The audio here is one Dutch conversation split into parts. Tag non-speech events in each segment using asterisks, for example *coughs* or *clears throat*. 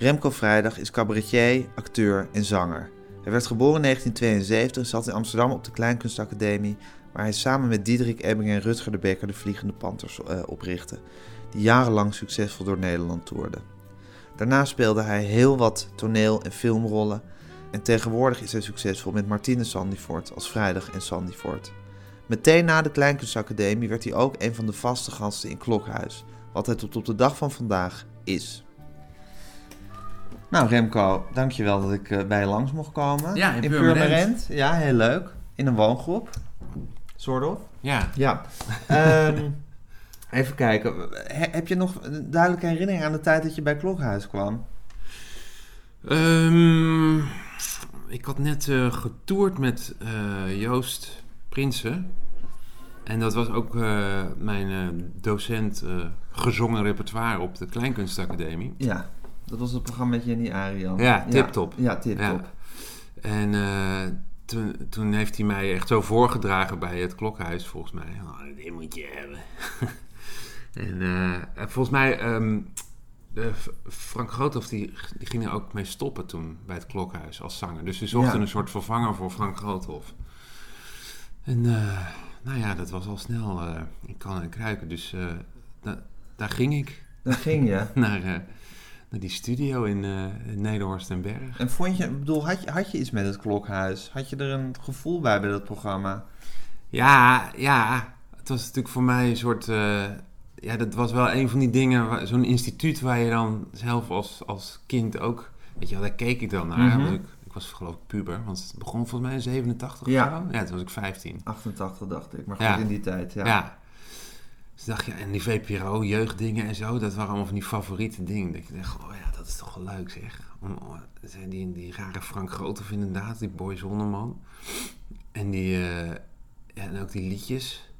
Remco Vrijdag is cabaretier, acteur en zanger. Hij werd geboren in 1972 en zat in Amsterdam op de Kleinkunstacademie, waar hij samen met Diederik Ebbing en Rutger de Bekker de Vliegende Panthers uh, oprichtte, die jarenlang succesvol door Nederland toerden. Daarna speelde hij heel wat toneel- en filmrollen en tegenwoordig is hij succesvol met Martine Sandifort als Vrijdag en Sandifort. Meteen na de Kleinkunstacademie werd hij ook een van de vaste gasten in Klokhuis, wat hij tot op de dag van vandaag is. Nou Remco, dankjewel dat ik uh, bij je langs mocht komen. Ja, in, in Purmerend. Purmerend. Ja, heel leuk. In een woongroep. Soort of. Ja. Ja. um, *laughs* even kijken. He, heb je nog een duidelijke herinnering aan de tijd dat je bij Klokhuis kwam? Um, ik had net uh, getoerd met uh, Joost Prinsen. En dat was ook uh, mijn docent gezongen repertoire op de Kleinkunstacademie. Ja. Dat was het programma met Jenny Arian. Ja, tip-top. Ja, ja tip-top. Ja. En uh, toen, toen heeft hij mij echt zo voorgedragen bij het klokhuis, volgens mij. Oh, dit moet je hebben. *laughs* en uh, volgens mij, um, de Frank Groothoff, die, die ging er ook mee stoppen toen bij het klokhuis als zanger. Dus ze zochten ja. een soort vervanger voor Frank Groothoff. En uh, nou ja, dat was al snel in kan en kruiken. Dus da, daar ging ik. Daar ging je? *laughs* Naar naar die studio in, uh, in Nederhorst en Berg. En vond je, bedoel, had je, had je iets met het klokhuis? Had je er een gevoel bij bij dat programma? Ja, ja. Het was natuurlijk voor mij een soort. Uh, ja, dat was wel een van die dingen, zo'n instituut waar je dan zelf als, als kind ook. Weet je wel, daar keek ik dan naar. Mm -hmm. ik, ik was geloof ik puber, want het begon volgens mij in 87 ja. of zo. Ja, toen was ik 15. 88 dacht ik, maar goed ja. in die tijd, ja. ja. Dus dacht je, en die VPRO, jeugddingen en zo, dat waren allemaal van die favoriete dingen. Dat je dacht, oh ja, dat is toch wel leuk zeg. Zijn die, die rare Frank Groothoff inderdaad, die Boy Zonneman. En die, uh, ja, en ook die liedjes.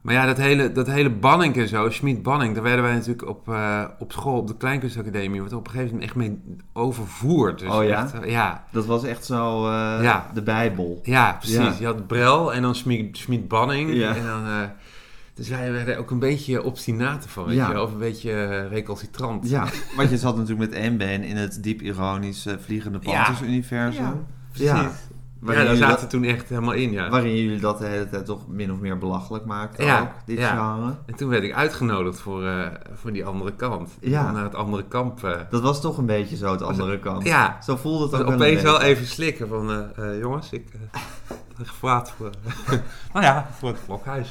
Maar ja, dat hele, dat hele Banning en zo, Schmid Banning, daar werden wij natuurlijk op, uh, op school, op de Kleinkunstacademie, wordt op een gegeven moment echt mee overvoerd. Dus oh ja? Echt, uh, ja. Dat was echt zo uh, ja. de Bijbel. Ja, precies. Ja. Je had Brel en dan Schmid Banning. Ja. En dan... Dus wij werden ook een beetje obstinaten van, weet Ja. je. Of een beetje uh, recalcitrant. Ja, *laughs* want je zat natuurlijk met één been in het diep ironisch uh, Vliegende Ja. Panthers-universum. Ja, precies. Ja. Ja, Waarin daar jullie zaten dat- toen echt helemaal in, ja. Waarin jullie dat de hele tijd toch min of meer belachelijk maakten Ja, ook, dit ja. genre. En toen werd ik uitgenodigd voor, eh, voor die andere kant. Ja. Naar het andere kamp. eh. Dat was toch een beetje zo het andere kant. Ja. Zo voelde het ook Dus wel opeens een wel even slikken van... eh, eh, jongens, ik eh *laughs* gevraagd voor... *laughs* nou ja, voor het klokhuis.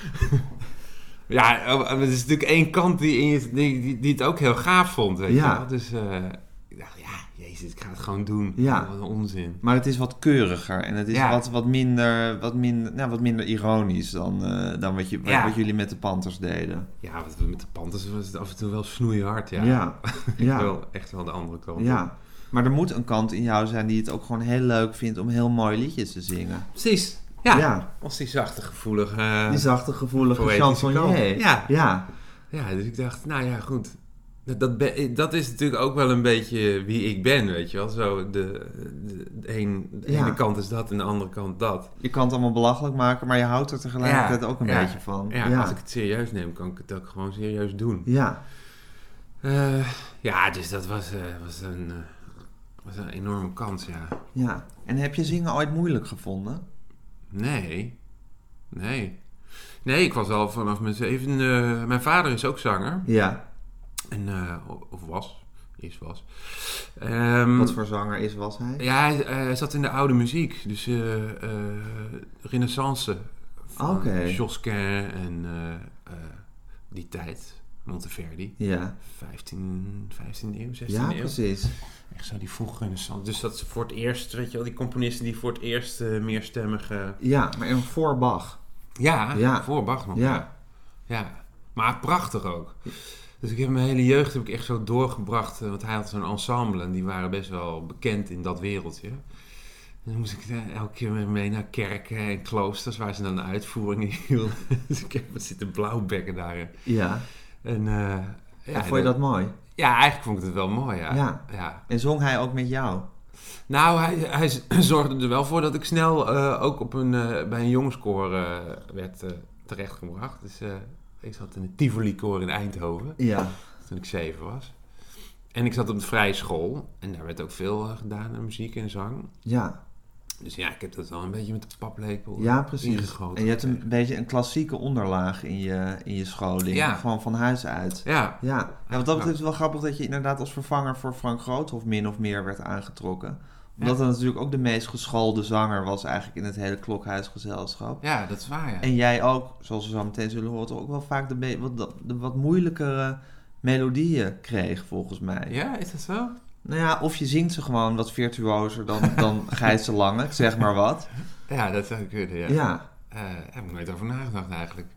*laughs* ja, eh, er is natuurlijk één kant die, die, die, die het ook heel gaaf vond, weet Ja. je wel. Dus eh, ik dacht, ja, jezus, ik ga het gewoon doen. Ja. Wat een onzin. Maar het is wat keuriger en het is Ja. wat, wat, minder, wat, minder, nou, wat minder ironisch dan, eh, dan wat, je, wat jullie met de Panthers deden. Ja, wat we met de Panthers was het af en toe wel snoeihard, ja. Ja, *laughs* Echt, ja. wel, echt wel de andere kant. ja. Maar er moet een kant in jou zijn die het ook gewoon heel leuk vindt om heel mooie liedjes te zingen. Precies. Ja. Ja. Als die zachte, gevoelige... eh, Die zachte, gevoelige chansonnier. Ja. ja. Ja, dus ik dacht, nou ja, goed. Dat, dat, ben- dat is natuurlijk ook wel een beetje wie ik ben, weet je wel. Zo, de, de, de, een, de Ja. ene kant is dat en de andere kant dat. Je kan het allemaal belachelijk maken, maar je houdt er tegelijkertijd Ja, ook een ja, beetje van. Ja, ja. als ik het serieus neem, kan ik het ook gewoon serieus doen. Ja. Eh, ja, dus dat was, eh, was, een, eh, was een enorme kans, ja. ja. En heb je zingen ooit moeilijk gevonden? Nee, nee. Nee, ik was al vanaf mijn zevende... Mijn vader is ook zanger. Ja. En, eh, of was. Is was. Ehm, Wat voor zanger is, was hij? Ja, hij, hij zat in de oude muziek. Dus eh eh, renaissance. Van Oké. Josquin en die tijd. Monteverdi. Ja. 15, 15e eeuw, 16e Ja, eeuw. precies. Echt zo die vroege renaissance. Dus dat is voor het eerst, weet je wel, die componisten die voor het eerst eh, meerstemmige... Ja, maar een voor Bach. Ja, Ja. voor Bach nog. Ja. Ja. ja. Maar prachtig ook. Dus ik heb mijn hele jeugd heb ik echt zo doorgebracht. eh, Want hij had zo'n ensemble en die waren best wel bekend in dat wereldje. En dan moest ik eh, elke keer mee naar kerken en kloosters waar ze dan een uitvoering *laughs* hielden. dus ik heb zitten blauwbekken daar. Ja. En, eh, ja, vond je dat mooi? Ja, eigenlijk vond ik het wel mooi, ja. Ja. ja. En zong hij ook met jou? Nou, hij, hij *clears throat* zorgde er wel voor dat ik snel eh, ook op een, eh, bij een jongenskoor eh, werd terechtgebracht. Dus ik zat in het Tivoli-koor in Eindhoven Ja. toen ik zeven was. En ik zat op de vrije school en daar werd ook veel gedaan aan muziek en zang. Ja. Dus ja, ik heb dat wel een beetje met de paplepel Ja, precies. ingegoten. En je hebt een beetje een klassieke onderlaag in je, in je scholing. Ja. Gewoon van huis uit. Ja, Ja. ja, wat dat betreft is het wel grappig dat je inderdaad als vervanger voor Frank Groothoff min of meer werd aangetrokken. Omdat hij natuurlijk ook de meest geschoolde zanger was eigenlijk in het hele klokhuisgezelschap. ja, dat is waar, ja. En jij ook, zoals we zo meteen zullen horen, toch ook wel vaak de, wat, de wat moeilijkere melodieën kreeg, volgens mij. Ja, is dat zo? Nou ja, of je zingt ze gewoon wat virtuozer dan, dan *laughs* Gijs de Lange, zeg maar wat. Ja, dat zou kunnen, ja. Ja. Eh, heb ik nooit over nagedacht eigenlijk.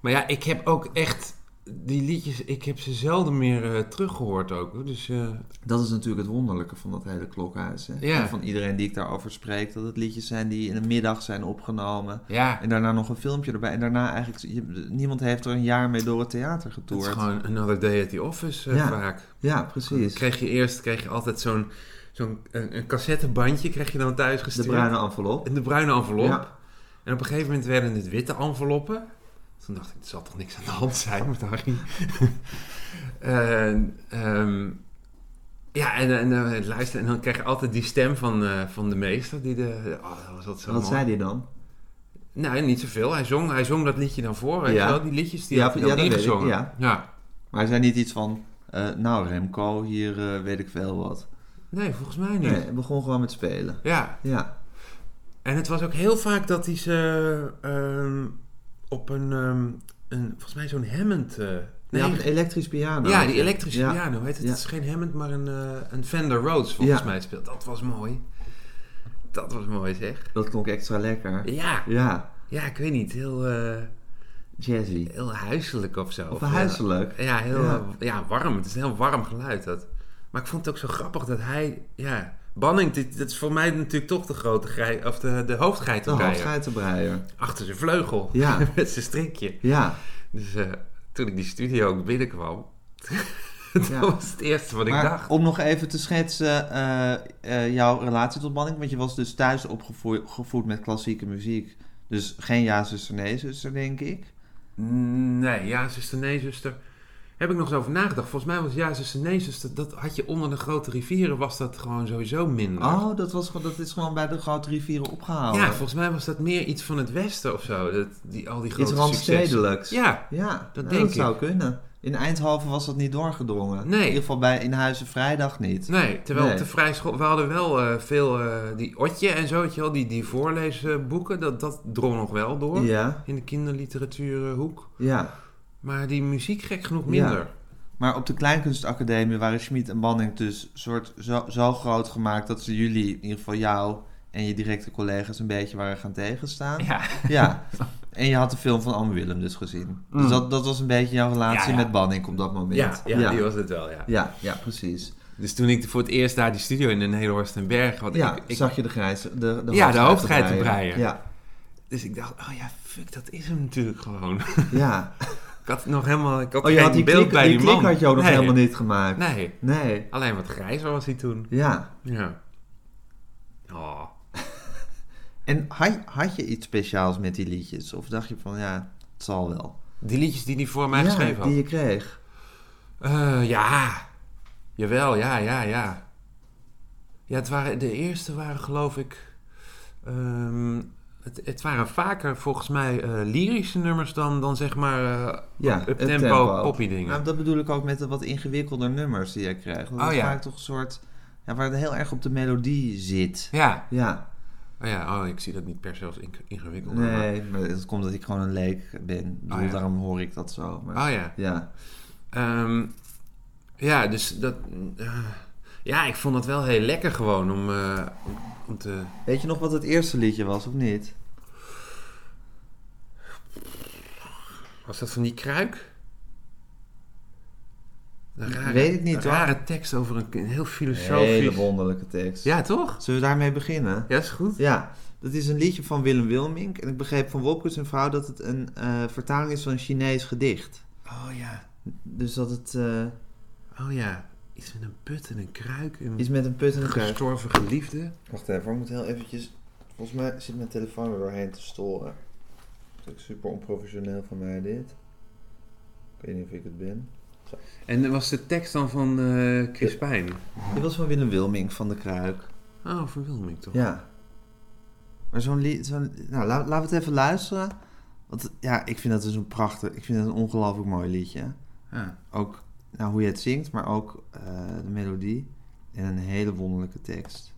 Maar ja, ik heb ook echt die liedjes, ik heb ze zelden meer eh, teruggehoord ook. Dus eh, Dat is natuurlijk het wonderlijke van dat hele klokhuis. Hè? Ja. En van iedereen die ik daarover spreek, dat het liedjes zijn die in een middag zijn opgenomen. ja, En daarna nog een filmpje erbij. En daarna eigenlijk, je- niemand heeft er een jaar mee door het theater het is getoerd. gewoon another day at the office eh, Ja. vaak. Ja, precies. kreeg je eerst kreeg je altijd zo'n zo'n een, een cassettebandje kreeg je dan thuis De gestuurd. bruine envelop. En de bruine envelop. Ja. En op een gegeven moment werden het witte enveloppen. Toen dacht ik, er zal toch niks aan de hand zijn *laughs* met Harry. en, ehm, ja, en, en eh, luister, en dan krijg je altijd die stem van, eh, van de meester. Die de, oh, was zo Wat mooi. zei die dan? Nee, niet zoveel. Hij zong, hij zong dat liedje dan voor. Ja. wel? Die liedjes die Ja, had hij ja, dan weet ik, ingezongen. ja. ja. Maar hij zei niet iets van, eh, nou Remco, hier weet ik veel wat. Nee, volgens mij niet. Nee, hij begon gewoon met spelen. Ja, Ja, En het was ook heel vaak dat hij ze ehm, op een, ehm, een, volgens mij zo'n Hammond... nee, een elektrisch piano. ja, die elektrische Ja. piano, heet het? Ja. Het is geen Hammond, maar een, eh, een Fender Rhodes volgens mij speelt. Dat was mooi. Dat was mooi zeg. Dat klonk extra lekker. Ja, Ja, ja ik weet niet, heel, eh, jazzy. heel huiselijk of zo. Of huiselijk. Ja, heel Ja. ja, warm. Het is een heel warm geluid dat. Maar ik vond het ook zo grappig dat hij, ja... Banning, dit, dat is voor mij natuurlijk toch de grote grij, of de, de De hoofdgeitenbreier. hoofdgeitenbreier. Achter zijn vleugel. Ja. *laughs* Met zijn strikje. Ja, Dus eh, toen ik die studio ook binnenkwam, *laughs* dat Ja. was het eerste wat ik dacht. om nog even te schetsen eh, eh, jouw relatie tot Banning. Want je was dus thuis opgevoed met klassieke muziek. Dus geen ja, zuster, nee, zuster, denk ik. Nee, ja, zuster, nee, zuster. Heb ik nog eens over nagedacht. Volgens mij was ja, zuster, nee, zuster. Dat had je onder de grote rivieren, was dat gewoon sowieso minder. Oh, dat, was, gewoon- dat is gewoon bij de grote rivieren opgehouden. ja, volgens mij was dat meer iets van het westen of zo. Dat, die, al die grote Iets randstedelijks. Ja, Ja, Dat nou, denk dat zou ik. kunnen. In Eindhoven was dat niet doorgedrongen. Nee. In ieder geval bij in Huizen Vrijdag niet. nee. Terwijl Nee. op de vrijschool, we hadden wel eh, veel, eh, die Otje en zo, weet je wel, die, die voorleesboeken, dat, dat drong nog wel door. Ja, In de kinderliteratuurhoek. ja. Maar die muziek gek genoeg Ja. minder. Maar op de Kleinkunstacademie waren Schmid en Banning dus soort zo, zo groot gemaakt dat ze jullie, in ieder geval jou en je directe collega's, een beetje waren gaan tegenstaan. Ja. Ja. En je had de film van Anne Willem dus gezien. Dus Mm. dat, dat was een beetje jouw relatie Ja, ja. met Banning op dat moment. Ja, ja, ja. die was het wel, ja. ja, ja, precies. Dus toen ik voor het eerst daar die studio in de Nederhorst en Berg had, Ja, ik, ik, zag je de grijze, de, de Ja, de hoofdgeitenbreier. hoofdgeitenbreier. Ja, dus ik dacht, oh ja, fuck, dat is hem natuurlijk gewoon. ja. *laughs* *laughs* ik had nog helemaal, ik had Oh, je geen had die beeld klik, bij die die, man. had je ook nog Nee. helemaal niet gemaakt. Nee, Nee. alleen wat grijzer was hij toen. Ja. Ja. Oh. *laughs* En had, had je iets speciaals met die liedjes? Of dacht je van, ja, het zal wel? Die liedjes die hij voor mij ja, geschreven had. die je kreeg. Eh, ja, jawel, ja, ja, ja. Ja, het waren, de eerste waren geloof ik... ehm, het, het waren vaker volgens mij eh, lyrische nummers dan, dan zeg maar eh Ja, up het tempo, tempo. poppy dingen. Nou, dat bedoel ik ook met de wat ingewikkelder nummers die je krijgt. Dat Oh, ja. vaak toch een soort... Ja, waar het heel erg op de melodie zit. Ja, Ja, oh, ja, oh, ik zie dat niet per se als ing- ingewikkeld. maar- nee, maar het komt dat ik gewoon een leek ben. Bedoel, Oh, ja. Daarom hoor ik dat zo. Maar, Oh ja. Ja, Ehm, ja, dus dat... eh, ja, ik vond het wel heel lekker gewoon om, eh, om, te... Weet je nog wat het eerste liedje was, of niet? Was dat van die kruik? Een rare, Weet ik niet, een hoor. rare tekst over een, een heel Een filosofisch... hele wonderlijke tekst. Ja, toch? Zullen we daarmee beginnen? Ja, is goed. Ja, dat is een liedje van Willem Wilmink. En ik begreep van Wopkes en vrouw dat het een eh, vertaling is van een Chinees gedicht. Oh ja. Dus dat het eh, Oh ja. Iets met een put en een kruik. En is met een put en een kruis. gestorven geliefde. Wacht even, ik moet heel eventjes... Volgens mij zit mijn telefoon er doorheen te storen. Dat is super onprofessioneel van mij dit. Ik weet niet of ik het ben. En was de tekst dan van eh Chris Pijn? Dit was van Willem Wilmink van de Kruik. Oh, van Wilming toch? Ja. Maar zo'n lied... Zo'n, nou, la- laten we het even luisteren. Want ja, ik vind dat dus een prachtig... Ik vind het een ongelooflijk mooi liedje. Ja. Ook nou, hoe je het zingt, maar ook eh, de melodie. En een hele wonderlijke tekst.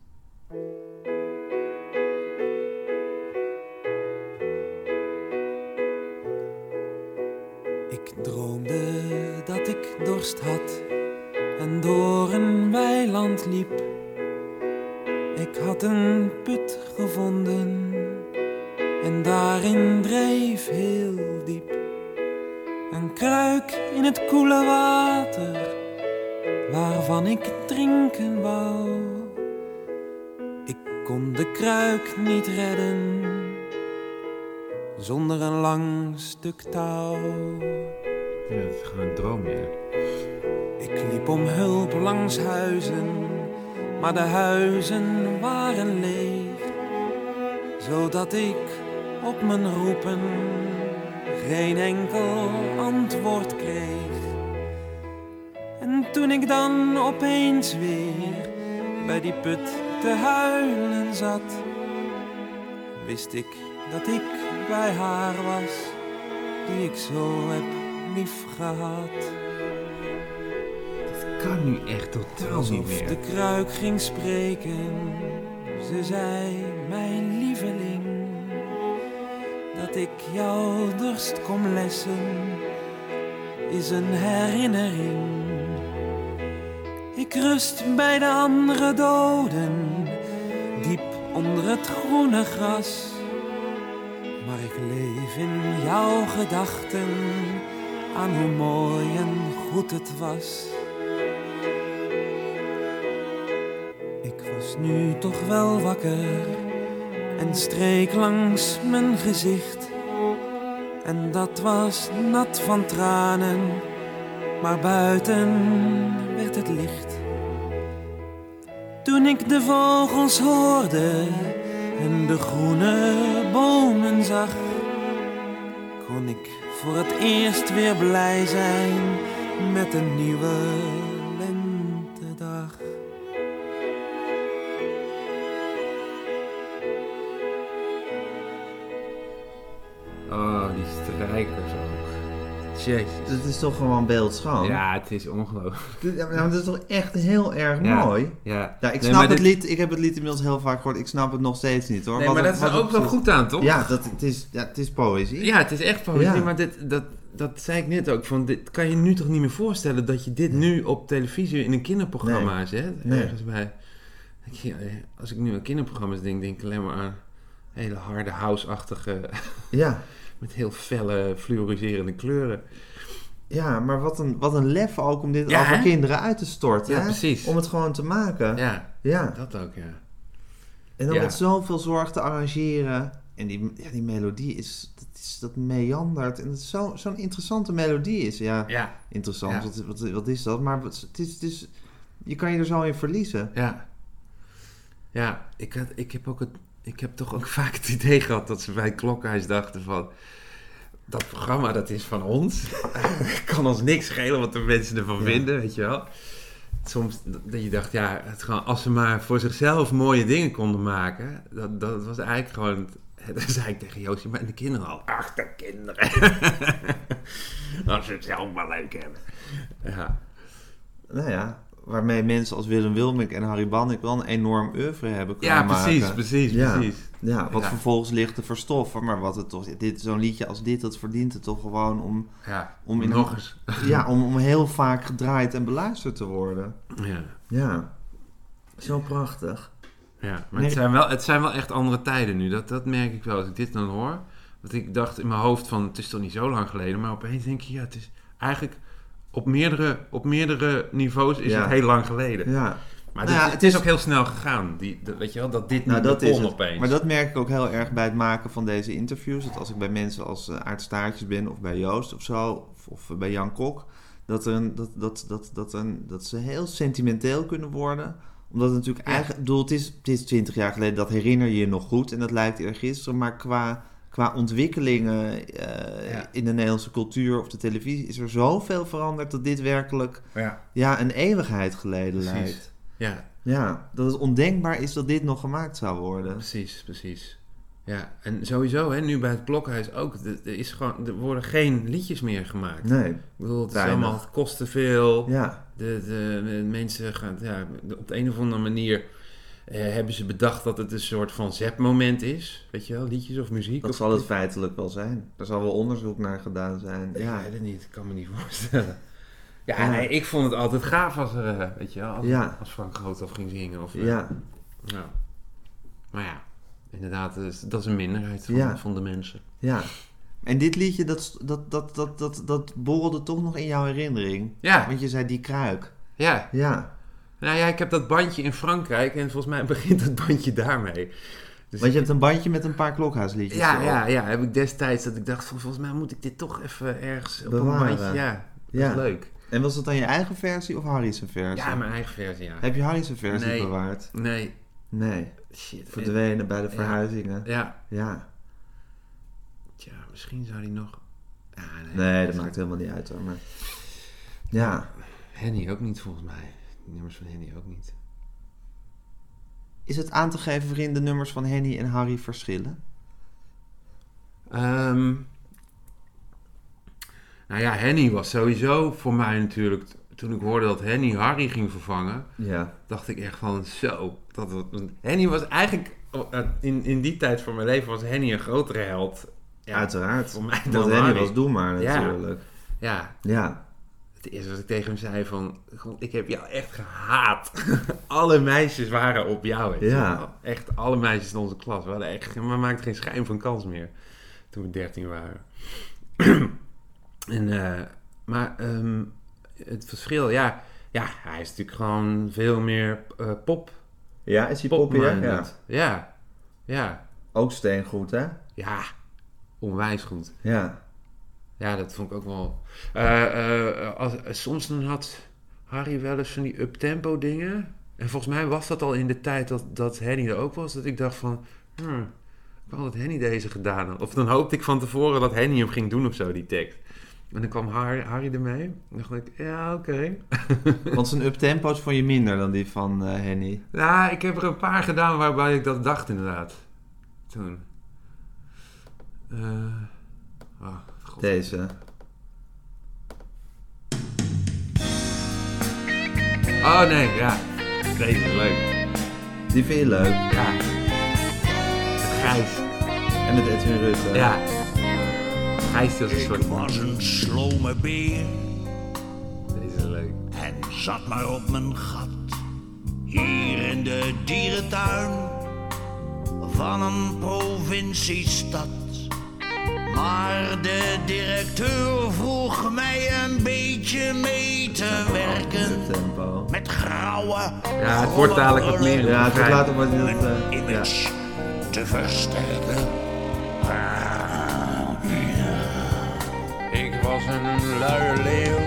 Ik droomde dat ik dorst had en door een weiland liep. Ik had een put gevonden en daarin dreef heel diep. Een kruik in het koele water waarvan ik drinken wou. Ik kon de kruik niet redden zonder een lang stuk touw. Ja, het is gewoon een droom, ja. Ik liep om hulp langs huizen, maar de huizen waren leeg. Zodat ik op mijn roepen geen enkel antwoord kreeg. En toen ik dan opeens weer bij die put te huilen zat, wist ik dat ik bij haar was, die ik zo heb lief gehad. Het kan nu echt totaal niet Alsof meer. de kruik ging spreken, ze zei, mijn dat ik jouw dorst kom lessen, is een herinnering. Ik rust bij de andere doden, diep onder het groene gras. Maar ik leef in jouw gedachten aan hoe mooi en goed het was. Ik was nu toch wel wakker en streek langs mijn gezicht. En dat was nat van tranen, maar buiten werd het licht. Toen ik de vogels hoorde en de groene bomen zag, kon ik voor het eerst weer blij zijn met een nieuwe Jezus. Het is toch gewoon beeldschoon? Ja, het is ongelooflijk. Dit- ja, maar dat is toch echt heel erg Ja. mooi? Ja, Ja, ik Nee, snap maar het dit- lied. Ik heb het lied inmiddels heel vaak gehoord. Ik snap het nog steeds niet hoor. Nee, Wat maar het- dat is er wat ook het wel goed aan, toch? Ja, dat, het, is, ja, het is poëzie. Ja, het is echt poëzie, Ja. maar dit, dat, dat zei ik net ook. Van, dit kan je nu toch niet meer voorstellen dat je dit nu op televisie in een kinderprogramma zet? Nee. Ergens bij. Ik, ja, als ik nu aan kinderprogramma's denk, denk ik alleen maar aan hele harde house-achtige, Ja, met heel felle, fluoriserende kleuren. ja maar wat een, wat een lef ook om dit Ja, over hè? kinderen uit te storten. Ja, hè? precies. Om het gewoon te maken. Ja, Ja. dat ook, ja. En dan Ja. met zoveel zorg te arrangeren. En die, ja, die melodie is, dat, is, dat meandert. En zo- zo'n interessante melodie is. Ja, Ja, interessant. Wat, wat, wat is dat? Maar het is, het is, je kan je er zo in verliezen. ja. Ja, ik, had, ik heb ook het, ik heb toch ook *laughs* vaak het idee gehad dat ze bij het klokhuis dachten van... Dat programma, dat is van ons. Het *laughs* kan ons niks schelen wat de mensen ervan Ja. vinden, weet je wel. Soms dat je dacht, ja, het gewoon, als ze maar voor zichzelf mooie dingen konden maken... Dat, dat was eigenlijk gewoon... *laughs* Dan zei ik tegen Joosje, maar de kinderen al... Ach, de kinderen. als ze het zelf maar leuk hebben. Ja, Nou ja, waarmee mensen als Willem Wilmink en Harry Bannik wel een enorm oeuvre hebben kunnen ja maken. precies, precies, Ja. precies. Ja, wat Ja. vervolgens ligt te verstoffen. Maar wat het toch, dit, zo'n liedje als dit, dat verdient het toch gewoon om, Ja, Om in nog een- eens. ja, om, om heel vaak gedraaid en beluisterd te worden. Ja. Ja, zo prachtig. Ja, maar Nee. het, zijn wel, het zijn wel echt andere tijden nu. Dat, dat merk ik wel als ik dit dan hoor. Want ik dacht in mijn hoofd van, het is toch niet zo lang geleden. Maar opeens denk je, ja, het is eigenlijk op meerdere, op meerdere niveaus is Ja. het heel lang geleden. Ja. Maar Nou dit- ja, het is ook heel snel gegaan. Die, dat- weet je wel, dat dit Nou, dat is opeens. Maar dat merk ik ook heel erg bij het maken van deze interviews. Dat als ik bij mensen als uh, Aart Staartjes ben of bij Joost of zo, of, of bij Jan Kok, dat, er een, dat, dat, dat, dat, een, dat ze heel sentimenteel kunnen worden. Omdat het natuurlijk Ja. eigenlijk, ik bedoel, het is, het is 20 jaar geleden, dat herinner je je nog goed en dat lijkt eerder gisteren. Maar qua, qua ontwikkelingen eh, Ja. in de Nederlandse cultuur of de televisie is er zoveel veranderd dat dit werkelijk ja, ja, een eeuwigheid geleden Precies. lijkt. ja, Ja, dat het ondenkbaar is dat dit nog gemaakt zou worden. precies, precies. Ja, en sowieso, hè, nu bij het Klokhuis ook. Er, is gewoon, er worden geen liedjes meer gemaakt. Nee, Ik bedoel, het, is allemaal, het kost te veel. ja. De, de, de mensen gaan, ja, op de een of andere manier hebben ze bedacht dat het een soort van zetmoment is. Weet je wel, liedjes of muziek. Dat of, zal het feitelijk wel zijn. Er zal wel onderzoek naar gedaan zijn. Ja, ik weet het niet. Ik kan me niet *laughs* voorstellen. Ja, Ja. nee, ik vond het altijd gaaf als, er, eh, weet je wel, als, Ja. als Frank Groothoff ging zingen. Of, eh, ja. ja. Maar ja, inderdaad, dat is, dat is een minderheid van, Ja. van de mensen. ja. En dit liedje, dat, dat, dat, dat, dat, dat borrelde toch nog in jouw herinnering. Ja, Want je zei die kruik. ja. Ja. Nou ja, ik heb dat bandje in Frankrijk en volgens mij *laughs* begint het bandje daarmee. Dus Want je hebt een bandje met een paar klokhuisliedjes Ja, erop. ja, ja, heb ik destijds dat ik dacht van volgens mij moet ik dit toch even ergens op Bewaren. een bandje. Ja, dat Ja. is leuk. En was dat dan je eigen versie of Harry's versie? Ja, mijn eigen versie, ja. Heb je Harry's versie Nee. bewaard? Nee, Nee. shit. Verdwenen bij de verhuizingen. Ja, Ja. tja, misschien zou die nog... Ja, Nee, dat maakt helemaal niet uit hoor. Maar... Ja. Henny ook niet volgens mij. Nummers van Henny ook niet. Is het aan te geven waarin de nummers van Henny en Harry verschillen? Ehm, nou ja, Henny was sowieso voor mij natuurlijk... Toen ik hoorde dat Henny Harry ging vervangen... Ja. dacht ik echt van zo. Dat, want Henny was eigenlijk... In, in die tijd van mijn leven was Henny een grotere held. Ja, Uiteraard. Voor mij dan Henny Harry. was Doe maar Ja. natuurlijk. Ja, Ja. Het eerste wat ik tegen hem zei van... "God, Ik heb jou echt gehaat. *laughs* alle meisjes waren op jou. Ja. Echt alle meisjes in onze klas. We, hadden echt, we maakten geen schijn van kans meer. Toen we dertien waren. *clears throat* en, eh, maar ehm, het verschil, ja... Ja, hij is natuurlijk gewoon veel meer eh, pop. Ja, is hij hè? Ja. popminded. Ja. Ja. Ook steengoed, hè? Ja. Onwijs goed. Ja. Ja, dat vond ik ook wel. Eh, eh, als, soms dan had Harry wel eens van die uptempo dingen. En volgens mij was dat al in de tijd dat, dat Henny er ook was. Dat ik dacht van, hmm, ik wou dat Henny deze gedaan had. Of dan hoopte ik van tevoren dat Henny hem ging doen of zo, die tekst. En dan kwam Harry, Harry ermee. En dacht ik, ja, oké. *laughs* Want zijn uptempo's vond je minder dan die van eh, Henny. Nou, ik heb er een paar gedaan waarbij ik dat dacht inderdaad. Toen. Oh, god. Deze. Oh nee, ja. Deze is leuk. Die vind je leuk. Ja. Het Gijs. En met Edwin Rutte. Ja. Gijs is een Ik soort van... was een slome beer Deze is leuk. en zat maar op mijn gat. Hier in de dierentuin van een provinciestad. Maar de directeur vroeg mij een beetje mee te werken. Uptempo. Met grauwe. Ja, het wordt dadelijk wat meer. Ja, het wordt later eh, ja. image te versterken. Ik was een luie leeuw.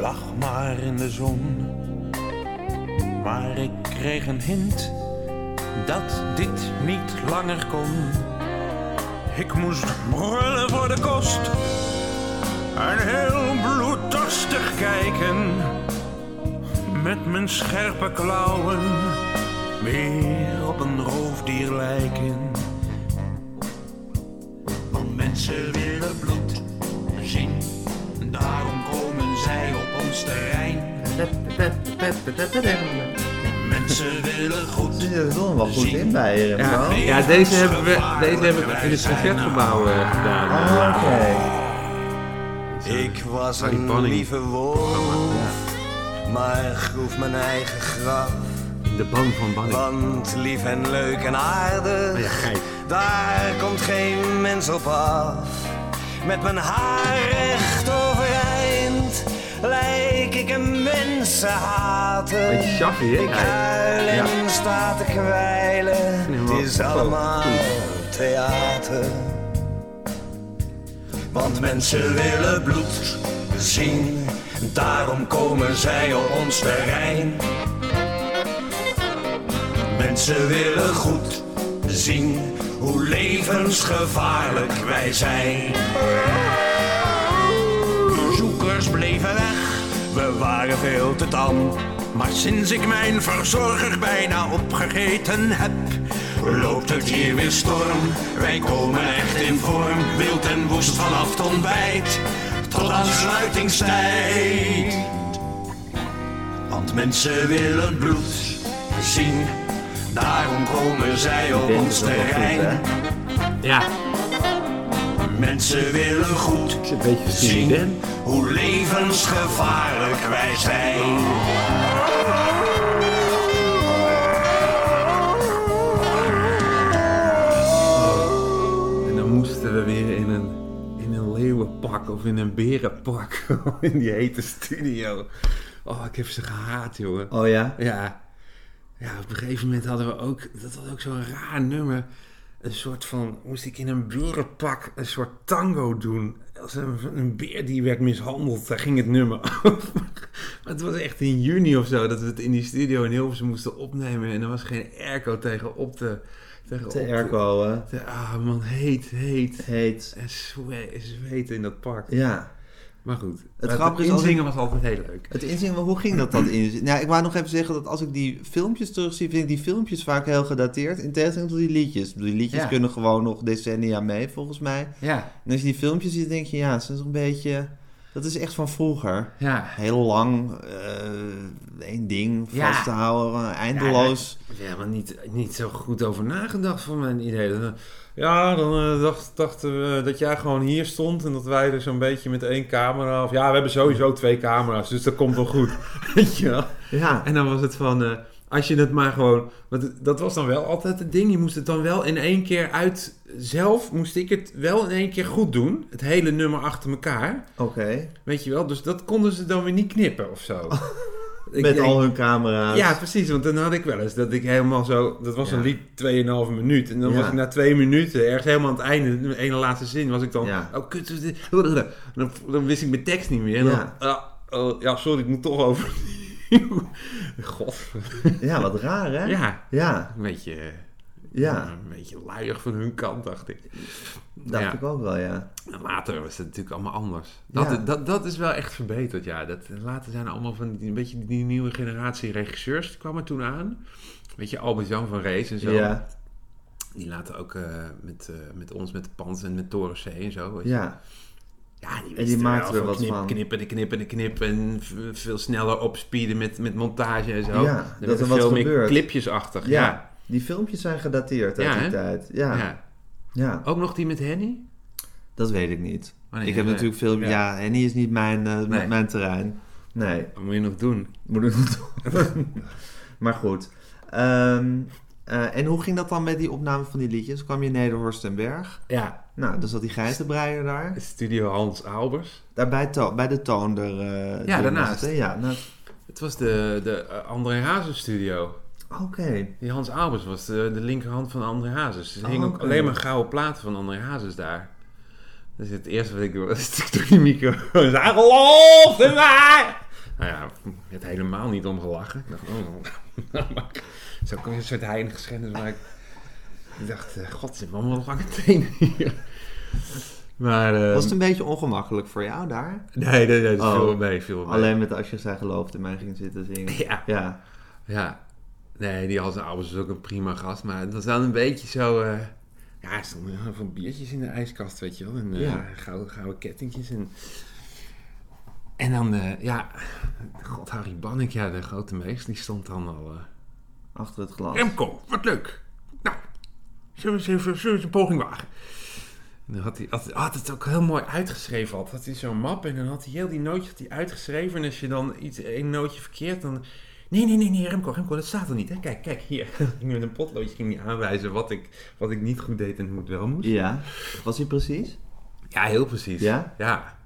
Lag maar in de zon. Maar ik kreeg een hint dat dit niet langer kon. Ik moest brullen voor de kost. En heel bloeddorstig kijken. Met mijn scherpe klauwen. Weer op een roofdier lijken. Want mensen willen bloed zien. Daarom komen zij op ons terrein. Mensen willen goed. Er zit er wel goed in bij je, Ja, deze, hebben we, deze heb ik in het concertgebouw eh, gedaan. Oh, oké. Ik was een lieve wolf, maar groef mijn eigen graf. De ban van Banning. Want lief en leuk en aardig, Oh ja, daar komt geen mens op af. Met mijn haar recht overeind denk ik een mensen haten. Beetje hè? Ik huil en Ja. sta te kwijlen. Het is allemaal theater. Want mensen willen bloed zien. Daarom komen zij op ons terrein. Mensen willen goed zien hoe levensgevaarlijk wij zijn. Zoekers bleven weg, we waren veel te tam. Maar sinds ik mijn verzorger bijna opgegeten heb, loopt het hier weer storm. Wij komen echt in vorm, wild en woest vanaf het ontbijt tot aan sluitingstijd. Want mensen willen bloed zien, daarom komen zij op ons is wel goed, terrein. hè? Ja, Mensen willen goed is een beetje zien hoe levensgevaarlijk wij zijn. En dan moesten we weer in een, in een leeuwenpak of in een berenpak *laughs* in die hete studio. Oh, ik heb ze gehaat, jongen. Oh ja? Ja. Ja, op een gegeven moment hadden we ook, dat was ook zo'n raar nummer. Een soort van, moest ik in een berenpak een soort tango doen. Als een, een beer die werd mishandeld, daar ging het nummer *laughs* over. Maar het was echt in juni of zo, dat we het in die studio in Hilversum moesten opnemen. En er was geen airco tegen op de... Tegen Te op de- airco, hè? ah man, heet, heet. Heet. En zwe- zweten in dat park. Ja. Maar goed, Het grappige inzingen was altijd heel leuk. Het inzingen, maar hoe ging dat dan in? Nou, ik wou nog even zeggen dat als ik die filmpjes terugzie, vind ik die filmpjes vaak heel gedateerd. In tegenstelling tot die liedjes. Die liedjes Ja. kunnen gewoon nog decennia mee, volgens mij. Ja, En als je die filmpjes ziet, denk je, ja, het is een beetje... Dat is echt van vroeger. ja. Heel lang, eh, één ding Ja. vast te houden, eindeloos. Heb er niet, niet zo goed over nagedacht van mijn idee. Eh, Ja, dan eh, dacht, dachten we dat jij gewoon hier stond en dat wij er zo'n beetje met één camera... Of ja, we hebben sowieso twee camera's, dus dat komt wel goed. *laughs* Weet je wel? Ja, En dan was het van, eh, als je het maar gewoon... Want dat was dan wel altijd het ding. Je moest het dan wel in één keer uit... Zelf moest ik het wel in één keer goed doen. Het hele nummer achter elkaar. oké. Weet je wel? Dus dat konden ze dan weer niet knippen of zo. *laughs* Met denk- al hun camera's. Ja, precies. Want dan had ik wel eens dat ik helemaal zo... Dat was Ja. een lied 2,5 minuut. En dan Ja. was ik na twee minuten, ergens helemaal aan het einde... De ene laatste zin was ik dan... Ja. Oh, kut. *laughs* Dan, dan wist ik mijn tekst niet meer. En dan, Ja. ah, oh, ja, sorry, ik moet toch over. *laughs* God. Ja, wat raar, hè? Ja, Ja, een beetje... ja. Een beetje luiig van hun kant, dacht ik. dacht Ja. ik ook wel, ja. En Later was het natuurlijk allemaal anders. Dat, Ja. dat, dat is wel echt verbeterd, ja. Dat, later zijn er allemaal van die, een beetje die nieuwe generatie regisseurs die kwamen toen aan. Weet je, Albert-Jan van Rees en zo. Ja, Die laten ook eh, met, eh, met ons, met de Pans en met Toren C en zo. weet je. ja. ja die, die wisten maakten wel er wat knip, van. Knippen, de knippen, de knip. En veel sneller opspeeden met, met montage en zo. Ja, dat werden er wat veel meer gebeurt. clipjesachtig. Ja. Die filmpjes zijn gedateerd uit Ja, die hè? tijd. Ja. Ja. ja, Ook nog die met Henny? dat weet ik niet. Oh, nee, ik heb nee. natuurlijk veel... Ja, Ja. Henny is niet mijn, eh, Nee. mijn terrein. Nee, moet je nog doen? moet ik nog doen. *laughs* maar goed. Ehm, eh, en hoe ging dat dan met die opname van die liedjes? Kwam je in Nederhorst en Berg? Ja, Nou, dan zat die geitenbreier daar. Studio Hans Albers. Daar bij, de toonder. eh, Ja, daarnaast. Ja, nou, Het was de, de André Hazes studio. Oké. Die Hans Albers was de, de linkerhand van André Hazes. Er hingen Oh, ook alleen maar gouden platen van André Hazes daar. Dus het eerste wat ik *laughs* doe, is ik door die microfoon. Hij gelooft in mij! Nou ja, ik heb helemaal niet om gelachen. Ik dacht, oh, maar *laughs* zo kon je een soort heilige schennis, maar ik, dacht, eh, god, hebben allemaal lange tenen hier. Maar, eh, Was het een beetje ongemakkelijk voor jou daar? nee, nee, nee, dat Oh. viel wel mee, mee. Alleen met als je zij gelooft in mij ging zitten zingen. Ja, Ja, Ja, nee, die Hans Albers is ook een prima gast. Maar het was wel een beetje zo... eh, ja, er stonden heel veel biertjes in de ijskast, weet je wel. En eh, Ja. gouden, gouden kettingjes. En, en dan, eh, ja... God, Harry Bannik, ja, de grote meester, die stond dan al... achter het glas. Remco, wat leuk. Nou, zullen we eens even zullen we eens een poging wagen? En dan had hij had, had het ook heel mooi uitgeschreven. Had, had hij zo'n map en dan had hij heel die nootjes had hij uitgeschreven. En als je dan iets, één nootje verkeerd, dan... Nee, nee, nee, nee, Remco, Remco, dat staat er niet. Hè? Kijk, kijk, hier. *laughs* ging met een potloodje ging hij aanwijzen wat ik, wat ik niet goed deed en hoe het wel moest. Ja, was hij precies? Ja, heel precies. Ja? Ja.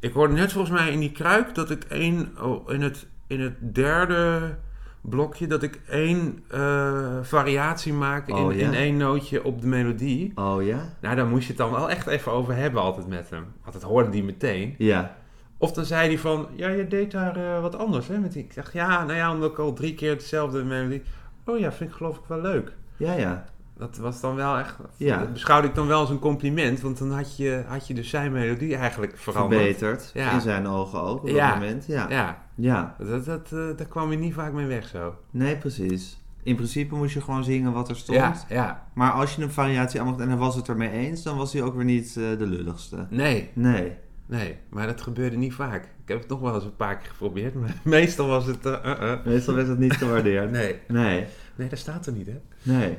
Ik hoorde net volgens mij in die kruik dat ik één... Oh, in, het, in het derde blokje dat ik één eh, variatie maak in, Oh, ja? in één nootje op de melodie. Oh ja? Nou, daar moest je het dan wel echt even over hebben altijd met hem. Want dat hoorde hij meteen. Ja. Of dan zei hij van, ja, je deed daar eh, wat anders, hè? Met die, ik dacht, ja, nou ja, omdat ik al drie keer hetzelfde melodie... Oh ja, vind ik geloof ik wel leuk. Ja, ja. Dat was dan wel echt... Ja. Dat beschouwde ik dan wel als een compliment. Want dan had je, had je dus zijn melodie eigenlijk veranderd. Verbeterd. Ja. In zijn ogen ook op Ja. dat moment. Ja. Ja, Ja. dat, dat, eh, daar kwam je niet vaak mee weg zo. Nee, precies. In principe moest je gewoon zingen wat er stond. Ja, ja. Maar als je een variatie aanmocht en hij was het ermee eens, dan was hij ook weer niet eh, de lulligste. Nee, Nee. Nee. Maar dat gebeurde niet vaak. Ik heb het nog wel eens een paar keer geprobeerd. Maar *laughs* meestal was het... eh, eh, eh. Meestal werd het niet gewaardeerd. Nee. Nee. Nee, dat staat er niet, hè? Nee.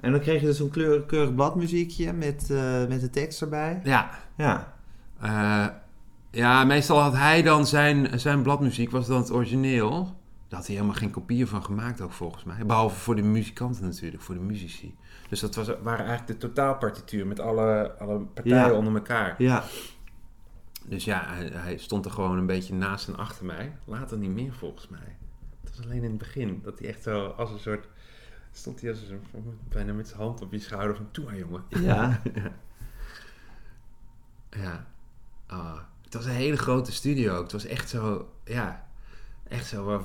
En dan kreeg je dus zo'n kleur, keurig bladmuziekje met, met de tekst erbij. Ja. Ja. Ja, meestal had hij dan zijn, zijn bladmuziek, was dan het origineel. Daar had hij helemaal geen kopieën van gemaakt ook volgens mij. Behalve voor de muzikanten natuurlijk, voor de muzici. Dus dat was, waren eigenlijk de totaalpartituur met alle, alle partijen Ja. onder elkaar. Ja. Dus ja, hij, hij stond er gewoon een beetje naast en achter mij. Later niet meer volgens mij. Het was alleen in het begin dat hij echt zo als een soort... Stond hij als een, bijna met zijn hand op je schouder van... Toe jongen. *laughs* Ja. Ja. Ah, het was een hele grote studio ook. Het was echt zo, ja, echt zo.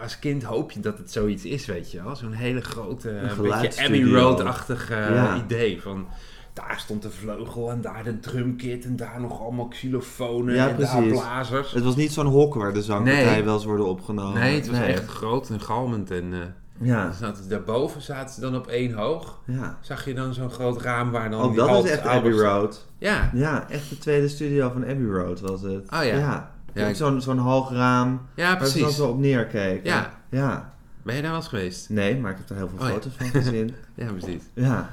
Als kind hoop je dat het zoiets is, weet je wel. Zo'n hele grote, een beetje geluidsstudio. Abbey Road-achtig eh, Ja. idee. Van, daar stond de vleugel en daar de drumkit en daar nog allemaal xylofonen Ja, en daar precies. blazers. Het was niet zo'n hok waar de zangpartijen Nee. wel eens worden opgenomen. Nee, het was echt groot en galmend. En eh, Ja. zaten daarboven zaten ze dan op één hoog. Ja. Zag je dan zo'n groot raam waar dan die dat is echt Abbey Road. Ja, Ja, echt de tweede studio van Abbey Road was het. Oh ja. Ja. Zo'n zo'n hoog raam ja waar ze dan precies. zo op neerkeken. Ja. Ja. Ben je daar wel eens geweest? Nee, maar ik heb er heel veel Oh ja. foto's van gezien. *laughs* Ja, precies. Ja.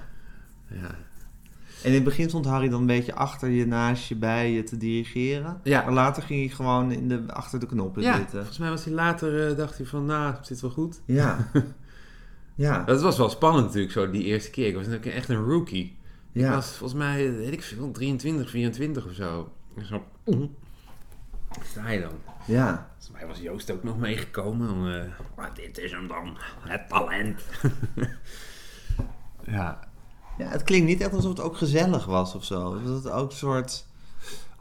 Ja. En in het begin stond Harry dan een beetje achter je, naast je, bij je te dirigeren. Ja. Maar later ging hij gewoon in de, achter de knoppen Ja, zitten. volgens mij was hij later, eh, dacht hij van, nou, het zit wel goed. Ja. *laughs* Ja. Dat was wel spannend natuurlijk, zo die eerste keer. Ik was natuurlijk echt een rookie. Ik Ja. was volgens mij, weet ik veel, 23, 24 of zo. En zo, oeh, sta je dan. Ja. Volgens mij was Joost ook nog meegekomen. Om, eh, dit is hem dan, het talent. *laughs* ja. Ja, het klinkt niet echt alsof het ook gezellig was of zo. Dat het ook een soort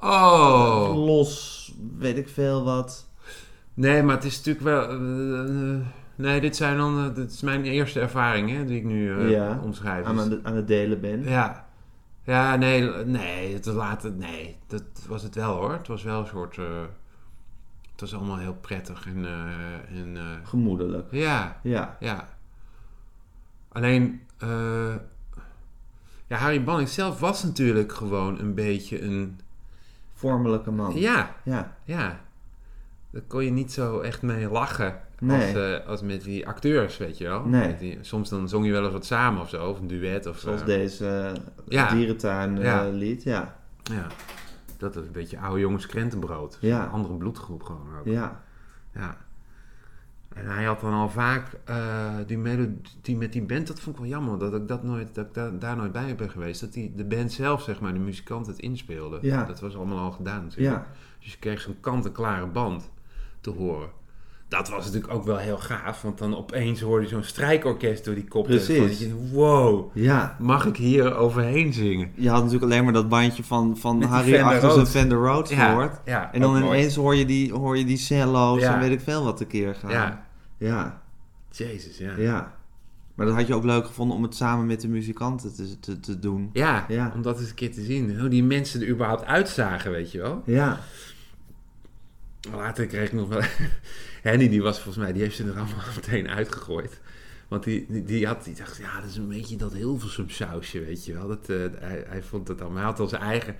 Oh. los, weet ik veel wat. Nee, maar het is natuurlijk wel... eh, eh, nee, dit zijn dan... eh, dit is mijn eerste ervaring, hè, die ik nu Ja, omschrijf. Aan, Dus- aan, de- aan het delen ben. Ja. Ja, nee, nee, het later, nee, dat was het wel hoor. Het was wel een soort, het was allemaal heel prettig en, en Gemoedelijk. ja, Ja. ja. Alleen, ja, Harry Banning zelf was natuurlijk gewoon een beetje een, Vormelijke man. ja, Ja. ja. Daar kon je niet zo echt mee lachen Nee. als, eh, als met die acteurs, weet je wel. Nee. Die, soms dan zong je wel eens wat samen of zo, of een duet of Zoals eh, deze Ja. dierentuin eh, Ja. lied. Ja. Ja, dat is een beetje oude jongens krentenbrood. Ja. Een andere bloedgroep gewoon ook. Ja. Ja. En hij had dan al vaak eh, die melodie met die band, dat vond ik wel jammer, dat ik dat nooit, dat ik daar, daar nooit bij ben geweest. Dat die, de band zelf, zeg maar, de muzikant het inspeelde. Ja. Dat was allemaal al gedaan natuurlijk. Ja. Dus je kreeg zo'n kant-en-klare band te horen. Dat was natuurlijk ook wel heel gaaf, want dan opeens hoorde je zo'n strijkorkest door die kop. Precies. Je, wow, Ja. mag ik hier overheen zingen? Je had natuurlijk alleen maar dat bandje van, van Met Harry Fender achter zijn Rhodes. Fender Rhodes gehoord. ja, En dan ineens hoor je die, hoor je die cello's Ja. en weet ik veel wat tekeer gaan. Ja, Ja. jezus, ja. Ja. Maar dat had je ook leuk gevonden om het samen met de muzikanten te, te, te doen. Ja, Ja. om dat eens een keer te zien. Hoe die mensen er überhaupt uitzagen, weet je wel. Ja. Later kreeg ik nog wel... *laughs* Henny, die was volgens mij, die heeft ze er allemaal *laughs* meteen uitgegooid. Want die, die, die had, die dacht, ja, dat is een beetje dat Hilversum sausje, weet je wel. Dat, eh, hij, hij vond het allemaal, hij had al zijn eigen...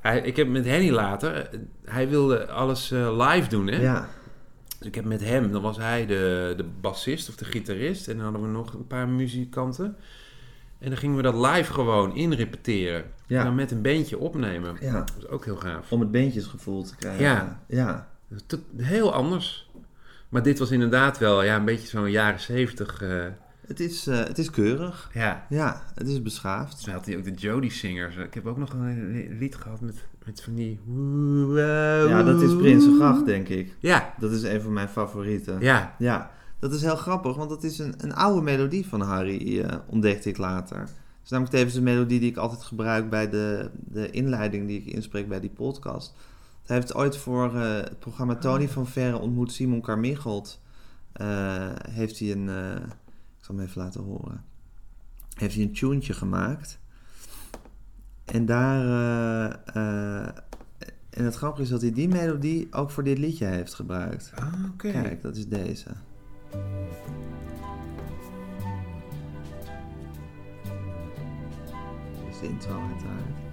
Hij, ik heb met Henny later, eh, hij wilde alles eh, live doen, hè. Ja. Dus ik heb met hem, dan was hij de, de bassist of de gitarist. En dan hadden we nog een paar muzikanten. En dan gingen we dat live gewoon inrepeteren. Ja. En dan met een bandje opnemen. Ja. Dat was ook heel gaaf. Om het beentjesgevoel te krijgen. Ja. Ja. Heel anders. Maar dit was inderdaad wel ja, een beetje zo'n jaren zeventig. eh, Het, is, eh, het is keurig. ja. Ja, het is beschaafd. Toen had hij ook de Jody Singers. Ik heb ook nog een lied gehad met Met van die... Ja, dat is Prinsengracht, denk ik. Ja, Dat is een van mijn favorieten. ja. Ja, dat is heel grappig, want dat is een, een oude melodie van Harry, eh, ontdekte ik later. Het is namelijk tevens de melodie die ik altijd gebruik bij de, de inleiding die ik inspreek bij die podcast. Hij heeft ooit voor eh, het programma Tony van Verre ontmoet Simon Carmichelt. eh, heeft hij een, eh, ik zal hem even laten horen, heeft hij een tuentje gemaakt. En daar, en het grappige is dat hij die melodie ook voor dit liedje heeft gebruikt. Ah, oké. Kijk, dat is deze. Dit is de intro uiteraard.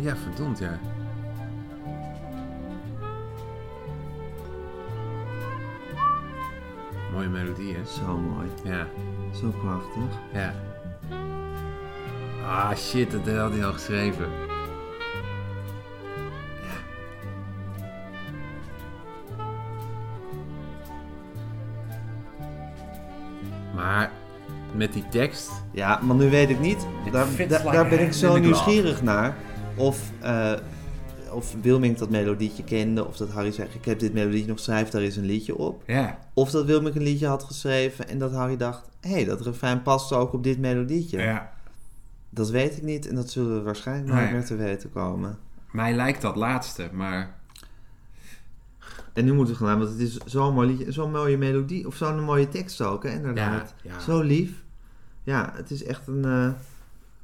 Ja, verdomd, ja. Mooie melodie, hè? Zo mooi. Ja, Zo prachtig. ja. Ah, shit, dat had hij al geschreven. Met die tekst... Ja, maar nu weet ik niet. Daar, daar- like daar ben ik zo nieuwsgierig naar. Of, eh, of Wilming dat melodietje kende. Of dat Harry zegt, ik heb dit melodietje nog schrijf, daar is een liedje op. Ja, Of dat Wilming een liedje had geschreven en dat Harry dacht... hé, hey, dat refrein past ook op dit melodietje. ja. Dat weet ik niet en dat zullen we waarschijnlijk nooit Nee. meer te weten komen. Mij lijkt dat laatste, maar... En nu moeten we gaan, want het is zo'n mooi liedje, zo'n mooie melodie, of zo'n mooie tekst ook, hè, inderdaad. Ja, ja. Zo lief. Ja, het is echt een, eh,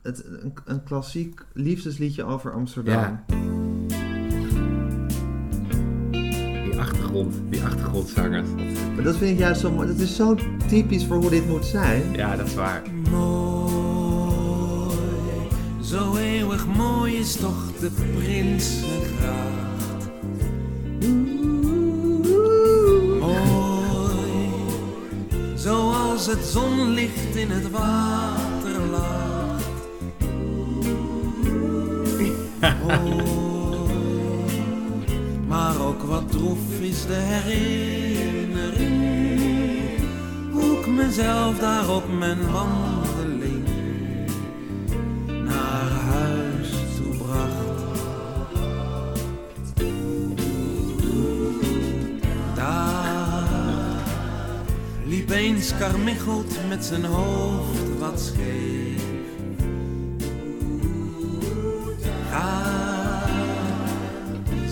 het, een, een klassiek liefdesliedje over Amsterdam. Ja. Die achtergrond, die achtergrondzangers. dat- Maar dat vind ik juist zo mooi. Dat is zo typisch voor hoe dit moet zijn. Ja, dat is waar. Mooi, zo eeuwig mooi is toch de Prinsengracht. Zoals het zonlicht in het water lacht. Mooi, maar ook wat droef is de herinnering hoe ik mezelf daar op mijn wandeling eens Carmichelt met zijn hoofd wat scheef.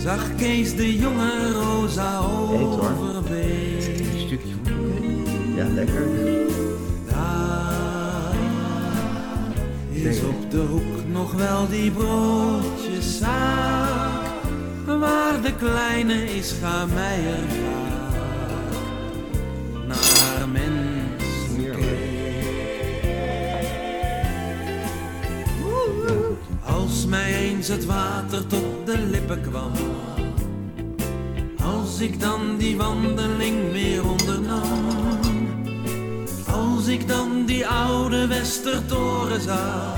Zag Kees de jonge Rosa Eet, hoor. overbeek. Een stukje van... Ja, lekker. Daar is op de hoek nog wel die broodjeszaak Waar de kleine is Meijer vaak het water tot de lippen kwam Als ik dan die wandeling weer ondernam als ik dan die oude Westertoren zag,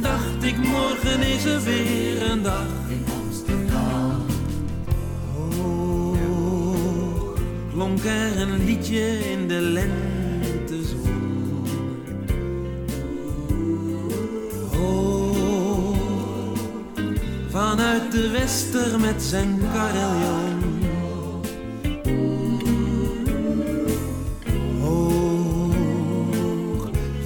dacht ik morgen is er weer een dag in Amsterdam. Hoog klonk er een liedje in de lentezon. Vanuit de Wester met zijn carillon. Hoog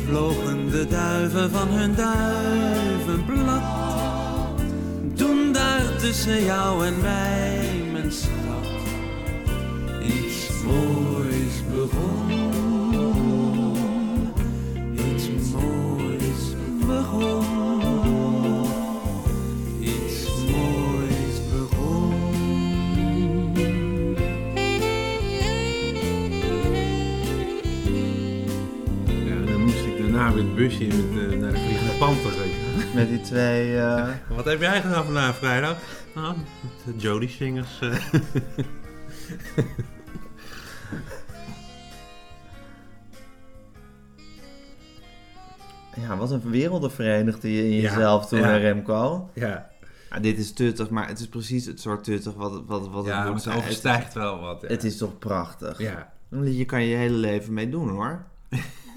vlogen de duiven van hun duivenblad. Toen daar tussen jou en mij, busje met, eh, naar de Vliegende Panter. je. Met die twee... eh, *laughs* Wat heb jij gedaan vandaag vrijdag? Nou, de Jody Singers. eh. ja, wat een werelden verenigde je in Ja, jezelf toen, ja. Remco. ja, Ja, dit is tuttig, maar het is precies het soort tuttig wat, wat, wat ja het maar moet het overstijgt wel wat. Ja. Het is toch prachtig. Ja. Liedje kan je je hele leven mee doen, hoor.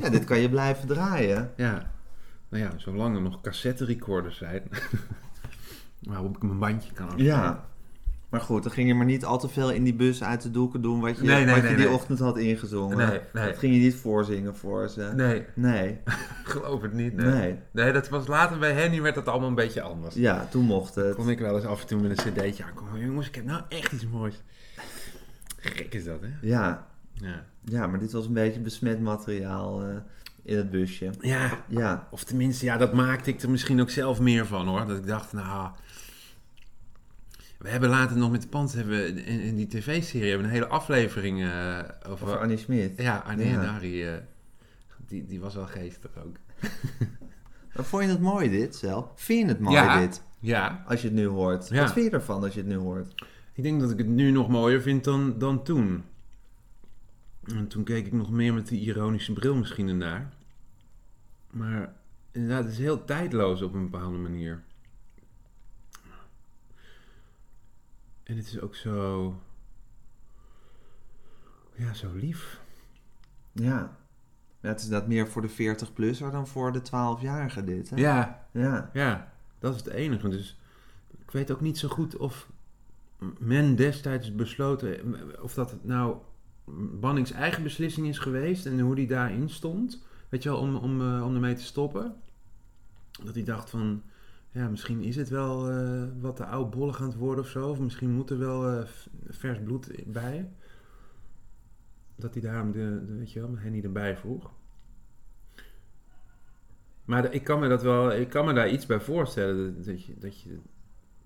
Ja, dit kan je blijven draaien. Ja. Nou ja, zolang er nog cassette recorders zijn. *laughs* waarop ik mijn bandje kan afspelen. Ja. Maar goed, dan ging je maar niet al te veel in die bus uit de doeken doen wat je, Nee, nee, wat nee, je die ochtend had ingezongen. Nee, nee. Dat ging je niet voorzingen voor ze. Nee, Nee. *laughs* geloof het niet. Nee. Nee. nee. dat was later bij Henny werd dat allemaal een beetje anders. Ja, toen mocht het. Kon ik wel eens af en toe met een cd'tje aankomen. Jongens, ik heb nou echt iets moois. Gek is dat, hè? Ja. Ja. ja, maar dit was een beetje besmet materiaal eh, in het busje. Ja, Ja, of tenminste, ja, dat maakte ik er misschien ook zelf meer van, hoor. Dat ik dacht, nou... We hebben later nog met de Pans, hebben in, in die tv-serie, hebben een hele aflevering eh, over... over Annie Smit. ja, Arne Ja. en Harry, eh, die, die was wel geestig ook. *laughs* Vond je het mooi dit zelf? Vind je het mooi Ja. dit? Ja, Als je het nu hoort. Ja. Wat vind je ervan als je het nu hoort? ik denk dat ik het nu nog mooier vind dan, dan toen. En toen keek ik nog meer met die ironische bril misschien ernaar. Maar inderdaad, het is heel tijdloos op een bepaalde manier. En het is ook zo... Ja, zo lief. Ja. ja het is dat meer voor de 40-plusser dan voor de 12-jarige dit. Hè? Ja, Ja. ja, dat is het enige. Dus ik weet ook niet zo goed of men destijds besloten... Of dat het nou Bannings eigen beslissing is geweest en hoe die daarin stond. Weet je wel, om, om, eh, om ermee te stoppen. Dat hij dacht van, ja, misschien is het wel eh, wat te oudbollig aan het worden of zo. Of misschien moet er wel eh, vers bloed bij. Dat hij daarom de, de weet je wel, Henny erbij vroeg. Maar ik kan me dat wel, ik kan me daar iets bij voorstellen dat, dat, je, dat, je,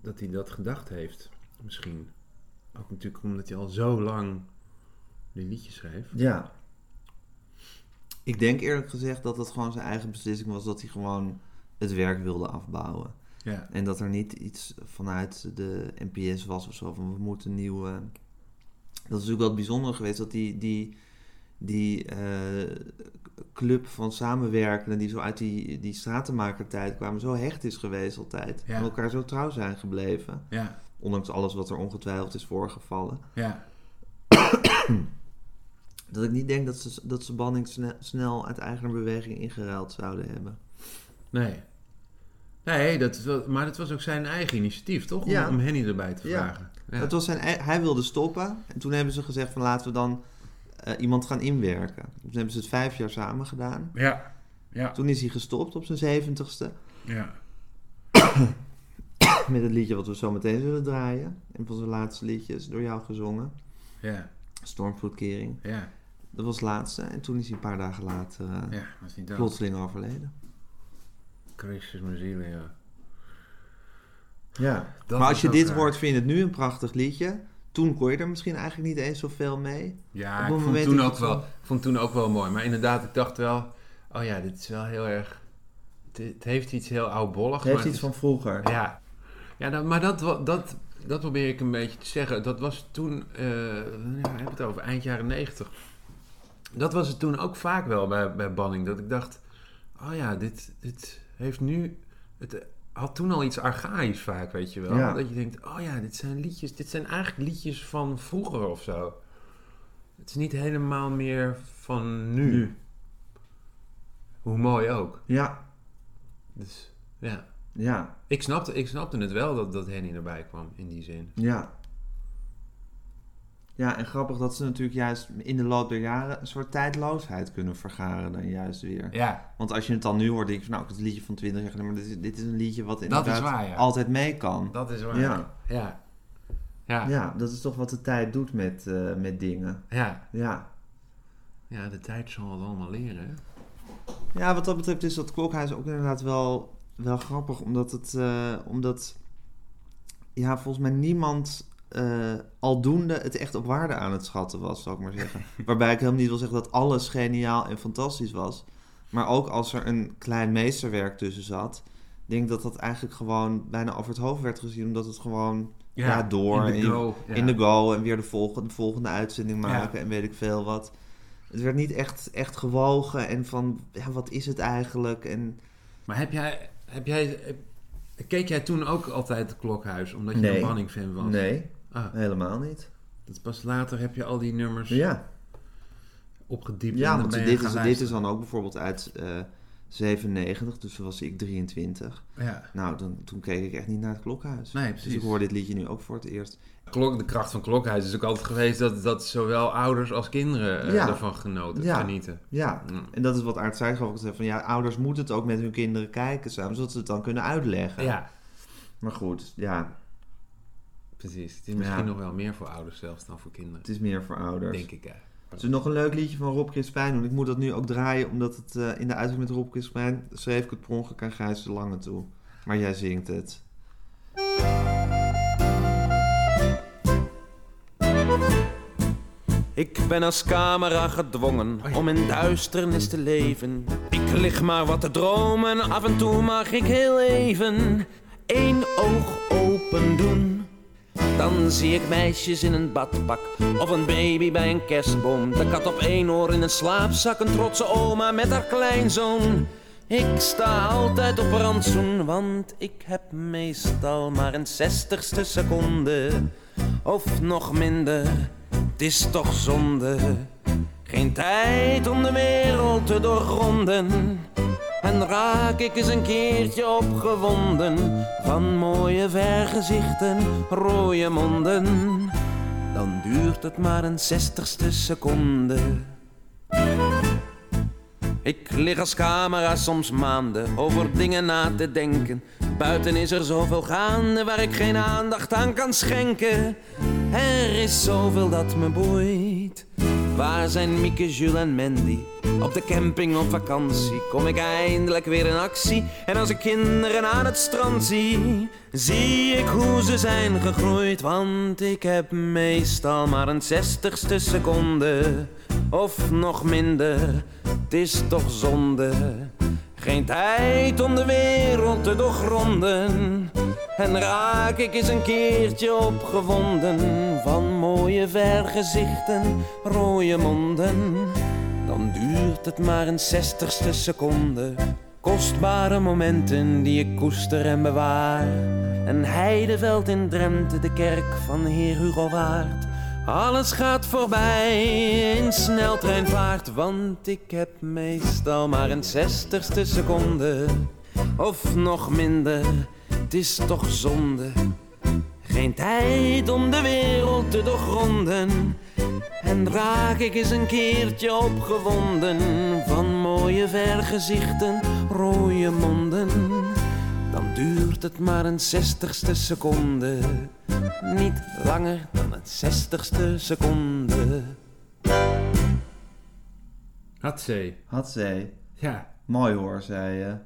dat hij dat gedacht heeft. Misschien. Ook natuurlijk omdat hij al zo lang die liedjes schreef. Ja. Ik denk eerlijk gezegd dat het gewoon zijn eigen beslissing was dat hij gewoon het werk wilde afbouwen. Ja. En dat er niet iets vanuit de NPS was of zo van we moeten nieuwe. Dat is natuurlijk wel het bijzondere geweest dat die, die, die eh, club van samenwerkenden die zo uit die, die stratenmakertijd kwamen, zo hecht is geweest altijd. Ja. En elkaar zo trouw zijn gebleven. Ja. Ondanks alles wat er ongetwijfeld is voorgevallen. Ja. *coughs* Dat ik niet denk dat ze, dat ze Banning sne- snel uit eigen beweging ingeruild zouden hebben. Nee. Nee, dat is wel, maar dat was ook zijn eigen initiatief, toch? Om, Ja. om Henny erbij te vragen. Ja. Het was zijn, hij wilde stoppen. En toen hebben ze gezegd van laten we dan eh, iemand gaan inwerken. Toen hebben ze het vijf jaar samen gedaan. Ja. Ja. Toen is hij gestopt op zijn zeventigste. Ja. *coughs* Met het liedje wat we zo meteen zullen draaien. Een van zijn laatste liedjes door jou gezongen. Ja. Stormvloedkering. Ja. Dat was het laatste. En toen is hij een paar dagen later eh, Ja. Was niet dood. plotseling overleden. Christus mijn ziel, ja. Ja. Dat maar als je dit raar. hoort, vind je het nu een prachtig liedje. Toen kon je er misschien eigenlijk niet eens zoveel mee. Ja, ik vond toen, ook wel, vond toen ook wel mooi. Maar inderdaad, ik dacht wel... Oh ja, dit is wel heel erg... Het, het heeft iets heel oudbollig. Het heeft maar iets het van vroeger. Ja, ja dat, maar dat, dat, dat probeer ik een beetje te zeggen. Dat was toen... ja, we hebben het over eind jaren negentig. Dat was het toen ook vaak wel bij, bij Banning. Dat ik dacht... Oh ja, dit, dit heeft nu... Het had toen al iets archaïs vaak, weet je wel. Ja. Dat je denkt, oh ja, dit zijn liedjes... Dit zijn eigenlijk liedjes van vroeger of zo. Het is niet helemaal meer van nu. Nu. Hoe mooi ook. Ja, Dus ja, ja, ik snapte, ik snapte het wel dat, dat Henny erbij kwam in die zin. ja. Ja, en grappig dat ze natuurlijk juist in de loop der jaren een soort tijdloosheid kunnen vergaren dan juist weer. Ja, Want als je het dan nu hoort, denk je van nou, het liedje van 20 jaar geleden, maar dit is, dit is een liedje wat inderdaad is waar, ja. altijd mee kan. dat is waar. Ja. Ja. Ja. Ja, dat is toch wat de tijd doet met, eh, met dingen. Ja. Ja. Ja, de tijd zal het allemaal leren. Ja, wat dat betreft is dat klokhuis ook inderdaad wel, wel grappig. Omdat het, eh, omdat, ja, volgens mij niemand eh, aldoende het echt op waarde aan het schatten was, zou ik maar zeggen. *laughs* Waarbij ik helemaal niet wil zeggen dat alles geniaal en fantastisch was. Maar ook als er een klein meesterwerk tussen zat, denk ik dat dat eigenlijk gewoon bijna over het hoofd werd gezien. Omdat het gewoon ja, door In de go. ja. in de go en weer de volgende, de volgende uitzending Ja. maken en weet ik veel wat. Het werd niet echt, echt gewogen en van, ja, wat is het eigenlijk? En Maar heb jij, heb jij, heb- keek jij toen ook altijd het klokhuis, omdat je Nee. een Banning-fan was? nee, Ah, helemaal niet. dat pas later heb je al die nummers Ja, opgediept. Ja, want dit is, dit is dan ook bijvoorbeeld uit eh 97, dus toen was ik 23. Ja. Nou, dan, toen keek ik echt niet naar het klokhuis. Nee, Dus precies. ik hoor dit liedje nu ook voor het eerst. Klok, de kracht van Klokhuis is ook altijd geweest dat, dat zowel ouders als kinderen eh, Ja. ervan genoten, Ja. genieten. Ja, Mm. en dat is wat Aart Zijschoff ook zei van ja, ouders moeten het ook met hun kinderen kijken samen, zodat ze het dan kunnen uitleggen. Ja, Maar goed, ja, precies. Het is misschien Ja. nog wel meer voor ouders zelfs dan voor kinderen. het is meer voor ouders. Denk ik, hè. Zullen we nog een leuk liedje van Rob Crispijn doen? Ik moet dat nu ook draaien, omdat het eh, in de uitzending met Rob Crispijn schreef ik het per ongeluk aan Gijs de Lange toe. Maar jij zingt het. Ik ben als camera gedwongen om in duisternis te leven. Ik lig maar wat te dromen, af en toe mag ik heel even één oog open doen. Dan zie ik meisjes in een badpak of een baby bij een kerstboom. De kat op één oor in een slaapzak, een trotse oma met haar kleinzoon. Ik sta altijd op rantsoen, want ik heb meestal maar een zestigste seconde. Of nog minder, het is toch zonde. Geen tijd om de wereld te doorgronden. En raak ik eens een keertje opgewonden van mooie vergezichten, rode monden. Dan duurt het maar een zestigste seconde. Ik lig als camera soms maanden over dingen na te denken. Buiten is er zoveel gaande waar ik geen aandacht aan kan schenken. Er is zoveel dat me boeit. Waar zijn Mieke, Jules en Mandy? Op de camping op vakantie kom ik eindelijk weer in actie. En als ik kinderen aan het strand zie, zie ik hoe ze zijn gegroeid. Want ik heb meestal maar een zestigste seconde. Of nog minder, het is toch zonde. Geen tijd om de wereld te doorgronden. En raak ik eens een keertje opgewonden van mooie vergezichten, rode monden. Dan duurt het maar een zestigste seconde. Kostbare momenten die ik koester en bewaar. Een heideveld in Drenthe, de kerk van Heer Hugo Waard. Alles gaat voorbij in sneltreinvaart, want ik heb meestal maar een zestigste seconde. Of nog minder, het is toch zonde. Geen tijd om de wereld te doorgronden. En raak ik eens een keertje opgewonden van mooie vergezichten, rode monden. Dan duurt het maar een zestigste seconde. Niet langer dan een zestigste seconde. Hatzee. Had zij. Ja. Mooi hoor, zei je.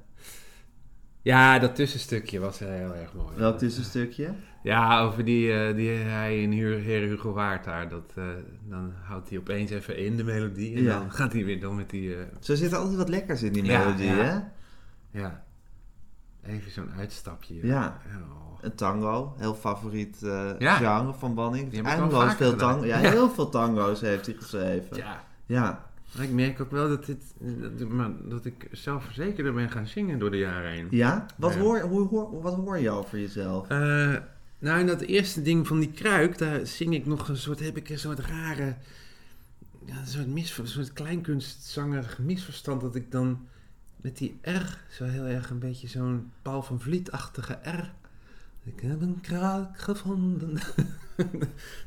ja, dat tussenstukje was heel erg mooi. Welk tussenstukje? Ja, over die, eh, die hij in Heer Hugo Waard daar. Dat, eh, dan houdt hij opeens even in de melodie. En Ja. dan gaat hij weer door met die... eh, Zo zit er altijd wat lekkers in die Ja, melodie, ja. hè? ja, even zo'n uitstapje. Ja. Oh. Een tango, heel favoriet Ja. genre van Banning. Eindeloos veel gedaan. tango. Ja, Ja. heel veel tango's heeft hij geschreven. Ja. Ja. Maar ik merk ook wel dat, dit, dat, maar dat ik zelfverzekerder ben gaan zingen door de jaren heen. Ja? Wat, Ja. Hoor, hoe, hoor, wat hoor je over jezelf? Nou, in dat eerste ding van die kruik, daar zing ik nog een soort, heb ik een soort rare, een soort, kleinkunstzangerig misverstand dat ik dan met die R, zo heel erg een beetje zo'n Paul van Vliet-achtige R. Ik heb een kruik gevonden. *laughs*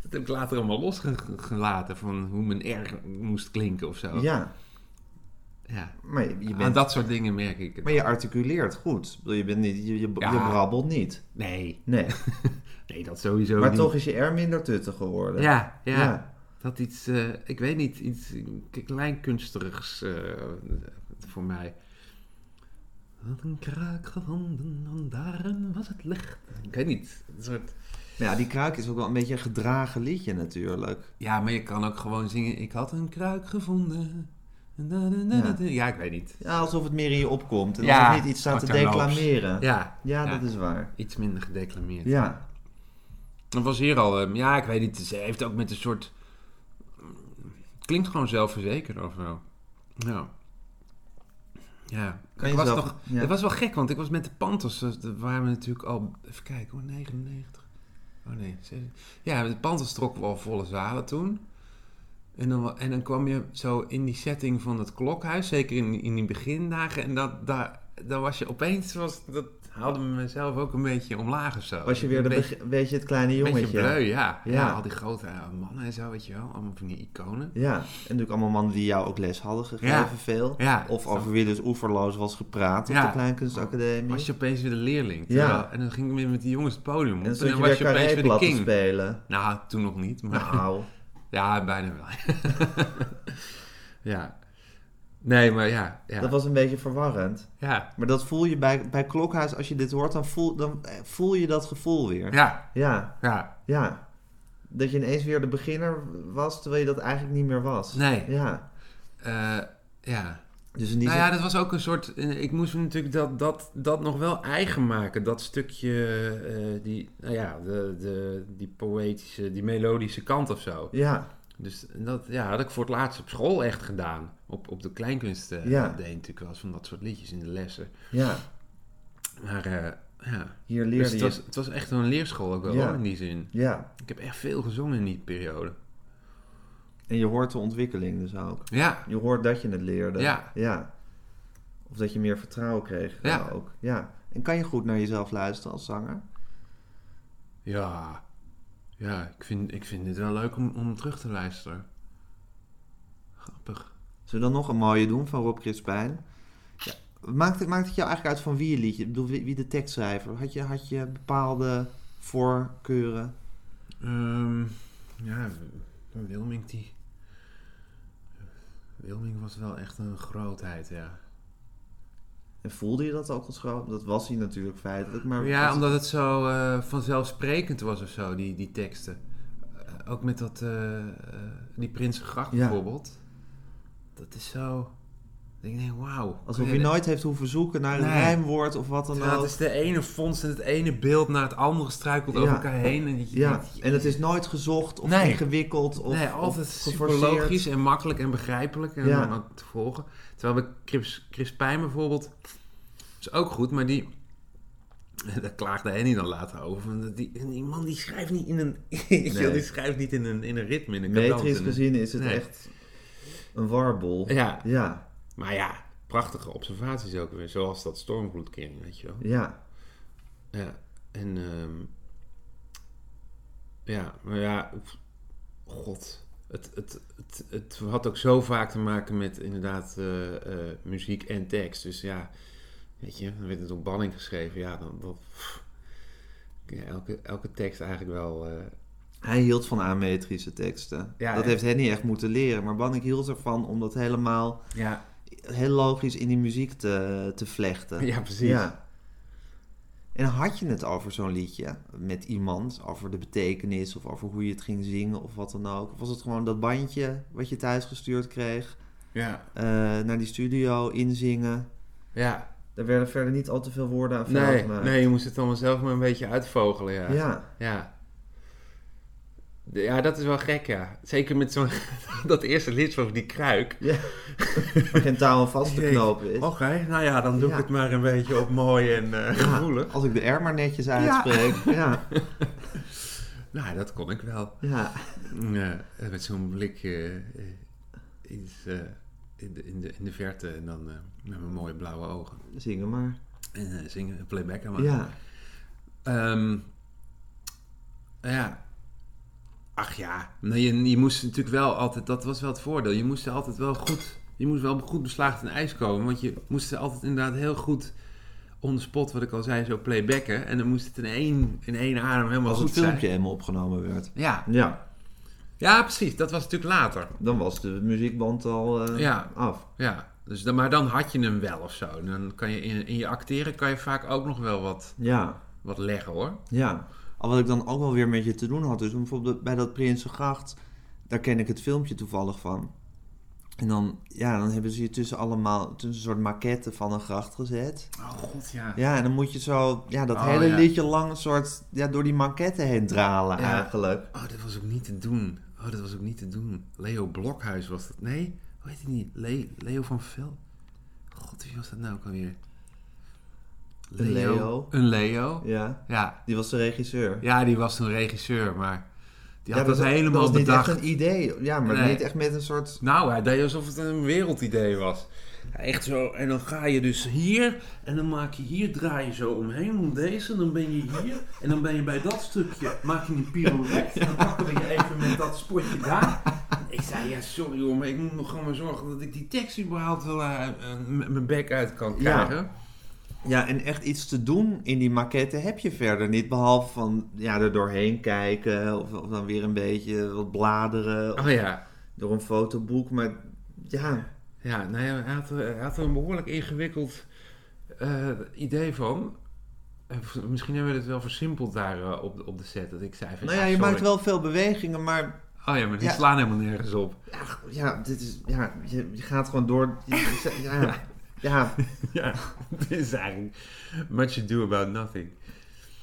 dat heb ik later allemaal losgelaten van hoe mijn R moest klinken of zo. Ja, Ja. maar je, Aan dat soort dingen merk ik het. maar je articuleert goed. Je, bent niet, je, je, Ja. je brabbelt niet. Nee, Nee, *laughs* nee, dat sowieso maar niet. toch is je R minder tuttig geworden. Ja, ja. Ja. Dat iets, eh, ik weet niet, iets kleinkunsterigs eh, voor mij. Had een kraak gevonden, en daarin was het licht. Ik weet niet, een soort... Ja, die kruik is ook wel een beetje een gedragen liedje natuurlijk. Ja, maar je kan ook gewoon zingen, ik had een kruik gevonden. Ja, ik weet niet. Ja, alsof het meer in je opkomt. En Ja, je niet iets staat te declameren. Ja, Ja, dat is waar. iets minder gedeclameerd. Ja. Dat was hier al, ehm, ja, ik weet niet, ze heeft ook met een soort... Het klinkt gewoon zelfverzekerd of zo. Ja. Ja, je was ja. het was wel gek, want ik was met de Panthers, dus daar waren we natuurlijk al, even kijken hoor, 99. Oh nee, ja, de Panthers trokken we al volle zalen toen. En dan, en dan kwam je zo in die setting van het klokhuis, zeker in, in die begindagen. En dat, daar, daar was je opeens, was, dat haalde me mezelf ook een beetje omlaag of zo. Was je weer een beetje, beg- weet je, het kleine jongetje? beetje bleu, ja. ja. Ja. al die grote eh, mannen en zo, weet je wel. Allemaal van die iconen. Ja, en natuurlijk allemaal mannen die jou ook les hadden gegeven, Ja. veel. Ja. Of over wie dus oeverloos was gepraat op de Kleinkunstacademie. Was je opeens weer de leerling. Ja. En dan ging ik weer met die jongens het podium op. en En dan was je opeens weer de king. spelen. Nou, toen nog niet, maar... Nou, *laughs* Ja, bijna wel. *laughs* ja. Nee, maar ja. Ja. dat was een beetje verwarrend. ja. Maar dat voel je bij, bij Klokhuis, als je dit hoort, dan voel, dan eh, voel je dat gevoel weer. Ja. Ja, Ja. ja. Dat je ineens weer de beginner was, terwijl je dat eigenlijk niet meer was. Nee. Ja. Eh, ja. Dus in die Nou ja, dat was ook een soort... eh, Ik moest natuurlijk dat, dat, dat nog wel eigen maken. Dat stukje, eh, die, nou ja, de, de, die poëtische, die melodische kant of zo. Ja, Dus dat ja, had ik voor het laatst op school echt gedaan. Op, op de kleinkunst eh Ja. deed natuurlijk wel eens van dat soort liedjes in de lessen. ja. Maar ja, Hier dus leerde het je... was, het was echt een leerschool ook wel Ja. hoor, in die zin. Ja, Ik heb echt veel gezongen in die periode. En je hoort de ontwikkeling dus ook. Ja, Je hoort dat je het leerde. Ja. ja. Of dat je meer vertrouwen kreeg Ja. ja. ook. Ja. En kan je goed naar jezelf luisteren als zanger? ja, ja ik, vind, ik vind het wel leuk om, om terug te luisteren. Grappig. Zullen we dan nog een mooie doen van Rob Crispijn? Ja. Maakt, het, maakt het jou eigenlijk uit van wie je liedje? Ik bedoel, wie, wie de tekstschrijver? Had je, had je bepaalde voorkeuren? Ehm, ja, Wilming die... Wilming was wel echt een grootheid, ja. En voelde je dat ook als groot? Dat was hij natuurlijk feitelijk. Maar Ja, was- omdat het zo eh, vanzelfsprekend was of zo, die, die teksten. Eh, ook met dat, eh, die Prinsengracht Ja. bijvoorbeeld. Dat is zo... Ik denk, wauw. Alsof je nooit heeft hoeven zoeken naar een Nee. rijmwoord of wat dan ook. het is de ene vondst en het ene beeld naar het andere struikelt over elkaar heen. En dat je Ja, en het is nooit gezocht of Nee. ingewikkeld of, nee, of altijd super logisch en makkelijk en begrijpelijk en Ja. ook te volgen. Terwijl bij Chris, Chris Pijn bijvoorbeeld, is ook goed, maar die, *laughs* daar klaagde Henny dan later over. van Die, die man die schrijft niet in een, *laughs* Nee. die schrijft niet in een, in een ritme, in een Metrisch gezien is het Nee. echt een warboel. Ja, Ja, maar ja, prachtige observaties ook weer, zoals dat stormvloedkering, weet je wel. ja. Ja, en ehm, ja, maar ja, god, het, het, het, het had ook zo vaak te maken met inderdaad eh, eh, muziek en tekst. Dus ja, weet je, dan werd het op banning geschreven. Ja, dan, dan pff, ja, elke, elke tekst eigenlijk wel. eh, Hij hield van ametrische teksten. Ja, dat heeft Henny echt moeten leren. Maar Bannik hield ervan om dat helemaal ja, heel logisch in die muziek te, te vlechten. ja, precies. Ja. En had je het over zo'n liedje met iemand, over de betekenis of over hoe je het ging zingen of wat dan ook? Of was het gewoon dat bandje wat je thuis gestuurd kreeg, Ja, eh, naar die studio inzingen? ja. Daar werden verder niet al te veel woorden aan Nee, gemaakt. nee, je moest het allemaal zelf maar een beetje uitvogelen, ja. Ja, Ja. Ja, dat is wel gek, ja. Zeker met zo'n... *laughs* dat eerste lied over die kruik. ja. waar geen touw aan vast te knopen is. Oké, nou ja, dan doe Ja. ik het maar een beetje op mooi en eh, Ja, gevoelig. als ik de R maar netjes uitspreek. *laughs* Ja, Nou, dat kon ik wel. ja. Ja, met zo'n blik eh, iets, eh, in, de, in, de, in de verte en dan eh, met mijn mooie blauwe ogen. zingen maar. En zingen, playback aan Ja, Ehm, ja. Ach ja, je, je moest natuurlijk wel altijd, dat was wel het voordeel. Je moest er altijd wel goed, je moest wel goed beslaagd in ijs komen. Want je moest er altijd inderdaad heel goed on the spot, wat ik al zei, zo playbacken. En dan moest het in één, in één adem helemaal als goed het filmpje zijn. helemaal opgenomen werd. Ja. Ja, ja, precies. Dat was natuurlijk later. dan was de muziekband al eh, Ja. af. Ja. Dus dan, maar dan had je hem wel of zo. Dan kan je in, in je acteren kan je vaak ook nog wel wat, Ja, wat leggen hoor. ja. Al wat ik dan ook wel weer met je te doen had, dus bijvoorbeeld bij dat Prinsengracht, daar ken ik het filmpje toevallig van. En dan, ja, dan hebben ze je tussen allemaal, tussen een soort maquette van een gracht gezet. Oh god, ja. Ja, en dan moet je zo, ja, dat Oh, hele ja. liedje lang een soort, ja, door die maquette heen dralen Ja. eigenlijk. Oh, dat was ook niet te doen. Oh, dat was ook niet te doen. Leo Blokhuis was dat. Nee, hoe heet hij niet? Le- Leo van Vel. God, wie was dat nou ook alweer? Een Leo. Een Leo. Ja, Ja. die was de regisseur. ja, die was toen regisseur, maar Die had dat dat was- helemaal dat was niet echt een idee. Ja, maar Nee. niet echt met een soort... Nou, hij deed alsof het een wereldidee was. Ja, echt zo. En dan ga je dus hier. En dan maak je hier, draai je zo omheen om deze. En dan ben je hier. En dan ben je bij dat stukje, maak je een pirouette. En dan pakken we je even met dat spotje daar. Ik zei, ja sorry hoor, maar ik moet nog gewoon maar zorgen dat ik die tekst überhaupt wel met mijn bek uit kan krijgen. Ja, en echt iets te doen in die maquette heb je verder niet. Behalve van ja, er doorheen kijken. Of, of dan weer een beetje wat bladeren. Of Oh ja. door een fotoboek. Maar ja, Ja, nou ja, hij, had, er- hij had er een behoorlijk ingewikkeld eh, idee van. Eh, Misschien hebben we het wel versimpeld daar eh, op, de- op de set. Dat ik zei van, nou ja, je maakt wel veel bewegingen. Maar Oh ja, maar die Ja. slaan helemaal nergens op. ja, ja, dit is, ja je, je gaat gewoon door. je- ja, *laughs* ja, *laughs* Ja, het is eigenlijk much ado about nothing.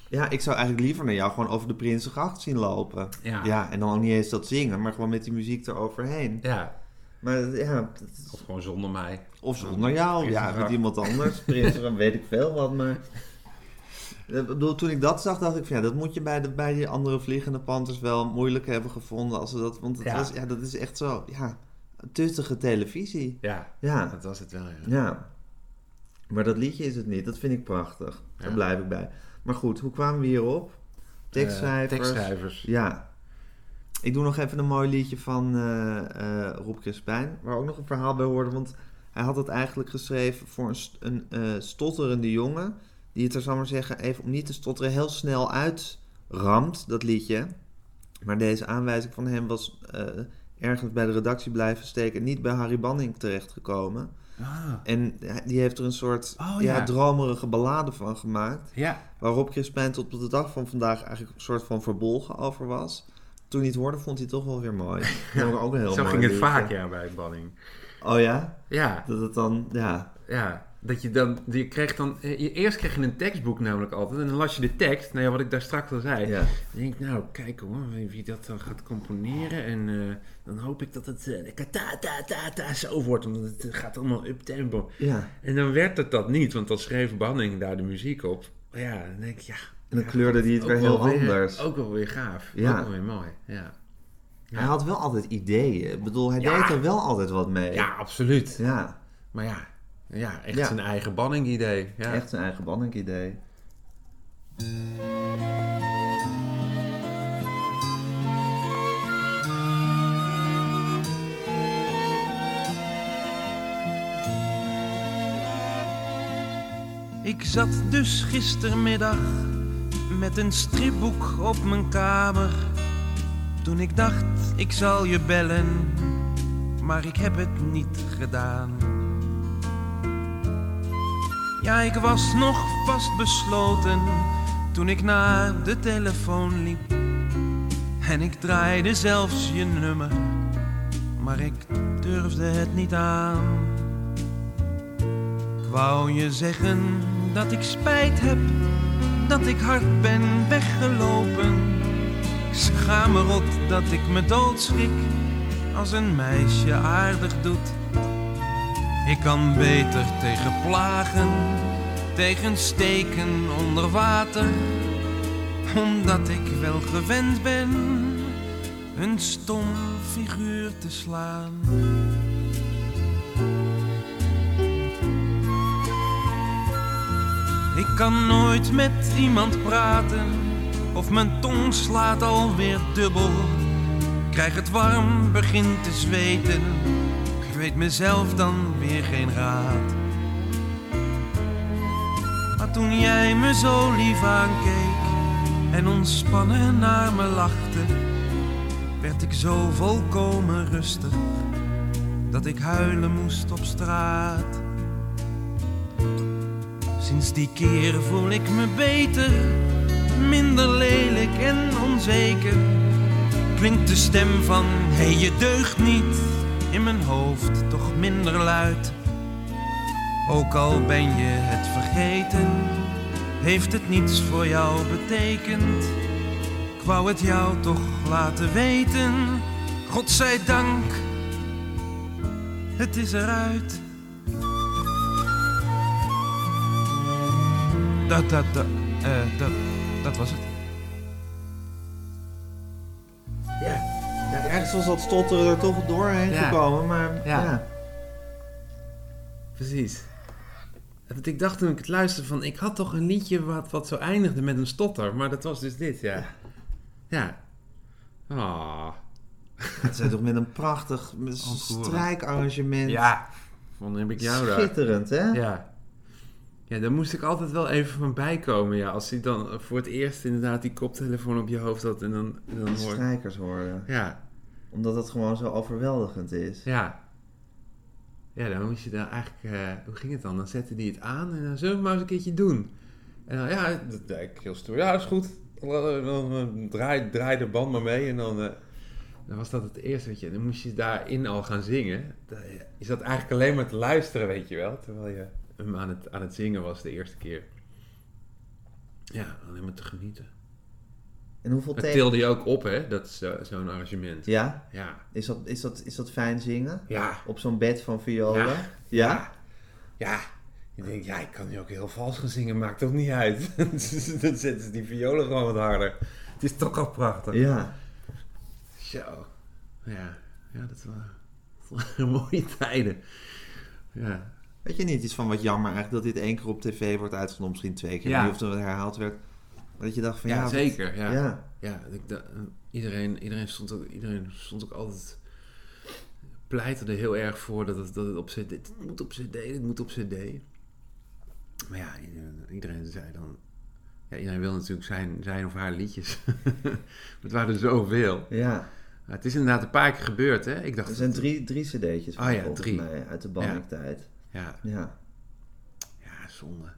ja, ik zou eigenlijk liever naar jou gewoon over de Prinsengracht zien lopen. Ja. Ja, en dan ook niet eens dat zingen, maar gewoon met die muziek eroverheen. Ja, Maar ja, is- of gewoon zonder mij. Of zonder jou, ja, Prinsengracht. met iemand anders. *laughs* Prinsen, weet ik veel wat, maar... Toen ik dat zag, dacht ik van ja, dat moet je bij, de, bij die andere vliegende panthers wel moeilijk hebben gevonden. Als ze dat, want het Ja. was, ja, dat is echt zo, ja, tuttige televisie. Ja, Ja, dat was het wel. Ja. ja. Maar dat liedje is het niet, dat vind ik prachtig. Daar Ja. blijf ik bij. Maar goed, hoe kwamen we hierop? Tekstschrijvers. Eh, tekstschrijvers. Ja. Ik doe nog even een mooi liedje van eh eh Rob Crispijn, waar ook nog een verhaal bij hoorde. Want hij had het eigenlijk geschreven voor een, st- een stotterende jongen. Die het er, zal maar zeggen, even om niet te stotteren, heel snel uitramt, dat liedje. Maar deze aanwijzing van hem was ergens bij de redactie blijven steken. en Niet bij Harry Banning terechtgekomen. Ah, En die heeft er een soort Oh, ja. ja. dromerige ballade van gemaakt. ja. Waarop Crispijn tot op de dag van vandaag eigenlijk een soort van verbolgen over was. Toen hij het hoorde, vond hij het toch wel weer mooi. *laughs* Ik ook een heel Zo mooi ging het vaak ja, bij Banning. Oh ja? Ja, Dat het dan, ja. ja. Dat je dan, je kreeg dan, eh, je- eerst kreeg je een tekstboek namelijk altijd. En dan las je de tekst, nou ja, wat ik daar straks al zei. ja. Denk ik, nou, kijk hoor, wie- dat dan gaat componeren. En eh, dan hoop ik dat het eh, ta ta ta ta zo wordt, want het gaat allemaal up tempo. Ja. En dan werd het dat niet, want dan schreef Banning daar de muziek op. Maar ja, dan denk ik, ja. En dan ja, kleurde hij het weer heel anders. Ook wel weer gaaf. Ja. Ook wel weer mooi, ja. Hij had wel altijd ideeën. Ik bedoel, hij deed er wel altijd wat mee. Ja, absoluut. Ja. Maar ja, ja echt Ja. zijn eigen Banning-idee. Ja. Echt zijn eigen banning idee. Ik zat dus gistermiddag met een stripboek op mijn kamer. Toen ik dacht, ik zal je bellen, maar ik heb het niet gedaan. Ja, ik was nog vastbesloten toen ik naar de telefoon liep. En ik draaide zelfs je nummer, maar ik durfde het niet aan. Ik wou je zeggen dat ik spijt heb, dat ik hard ben weggelopen. Ik schaam me rot dat ik me doodschrik als een meisje aardig doet. Ik kan beter tegen plagen, tegen steken onder water, omdat ik wel gewend ben een stom figuur te slaan. Ik kan nooit met iemand praten, of mijn tong slaat alweer dubbel. Krijg het warm, begin te zweten, weet mezelf dan weer geen raad. Maar toen jij me zo lief aankeek en ontspannen naar me lachte, werd ik zo volkomen rustig dat ik huilen moest op straat. Sinds die keer voel ik me beter, minder lelijk en onzeker. Klinkt de stem van hé hey, je deugt niet in mijn hoofd toch minder luid. Ook al ben je het vergeten, heeft het niets voor jou betekend. Ik wou het jou toch laten weten, God zij dank, het is eruit. Dat, dat, dat, eh, dat, dat was het. Was dat stotteren er toch doorheen Ja. gekomen, maar Ja. ja. Precies. Dat ik dacht toen ik het luisterde van... Ik had toch een liedje wat, wat zo eindigde met een stotter. Maar dat was dus dit, ja. Ja. Ah. *laughs* Het zijn toch met een prachtig strijkarrangement. Ja. Van heb ik jou daar. Schitterend, hè? Ja. Ja, daar moest ik altijd wel even van bijkomen. Ja, als hij dan voor het eerst inderdaad die koptelefoon op je hoofd had en dan, en dan De hoor strijkers horen. Ja, Omdat het gewoon zo overweldigend is. ja. Ja, dan moest je dan eigenlijk... eh, hoe ging het dan? Dan zette hij het aan en dan zullen we maar eens een keertje doen. En dan, ja, dat ik heel stoer. Ja, is goed. Dan, draai, de band maar mee en dan... eh, dan was dat het eerste, weet je. Dan moest je daarin al gaan zingen. Je zat eigenlijk alleen maar te luisteren, weet je wel. Terwijl je hem aan het, aan het zingen was de eerste keer. Ja, alleen maar te genieten. En hoeveel Dat tilde je ook op, hè? Dat is zo- zo'n arrangement. Ja? Ja. Is dat, is, dat, is dat fijn zingen? Ja. Op zo'n bed van violen? Ja. Ja? Ja. Je denkt, ja, ik kan nu ook heel vals gaan zingen, maakt toch niet uit. *laughs* Dan zetten ze die violen gewoon wat harder. Het is toch al prachtig. Ja. Zo. Ja, ja dat waren, *laughs* mooie tijden. Ja. Weet je niet iets van wat jammer eigenlijk dat dit één keer op tv wordt uitgezonden, misschien twee keer, Ja. of dat het herhaald werd. Dat je dacht van ja, Ja, zeker. Ja. Ja. Ja, ik, iedereen, iedereen, stond ook, iedereen stond ook altijd... Pleitte er heel erg voor dat het, dat het op cd... Dit moet op cd, dit moet op cd. Maar ja, iedereen- zei dan... Ja, iedereen wil natuurlijk zijn, zijn of haar liedjes. *laughs* Het waren er zoveel. ja. Maar het is inderdaad een paar keer gebeurd, hè? Ik dacht... Er zijn drie, drie cd'tjes van Oh ja, drie. mij uit de Banning-tijd. Ja, Ja. ja, zonde.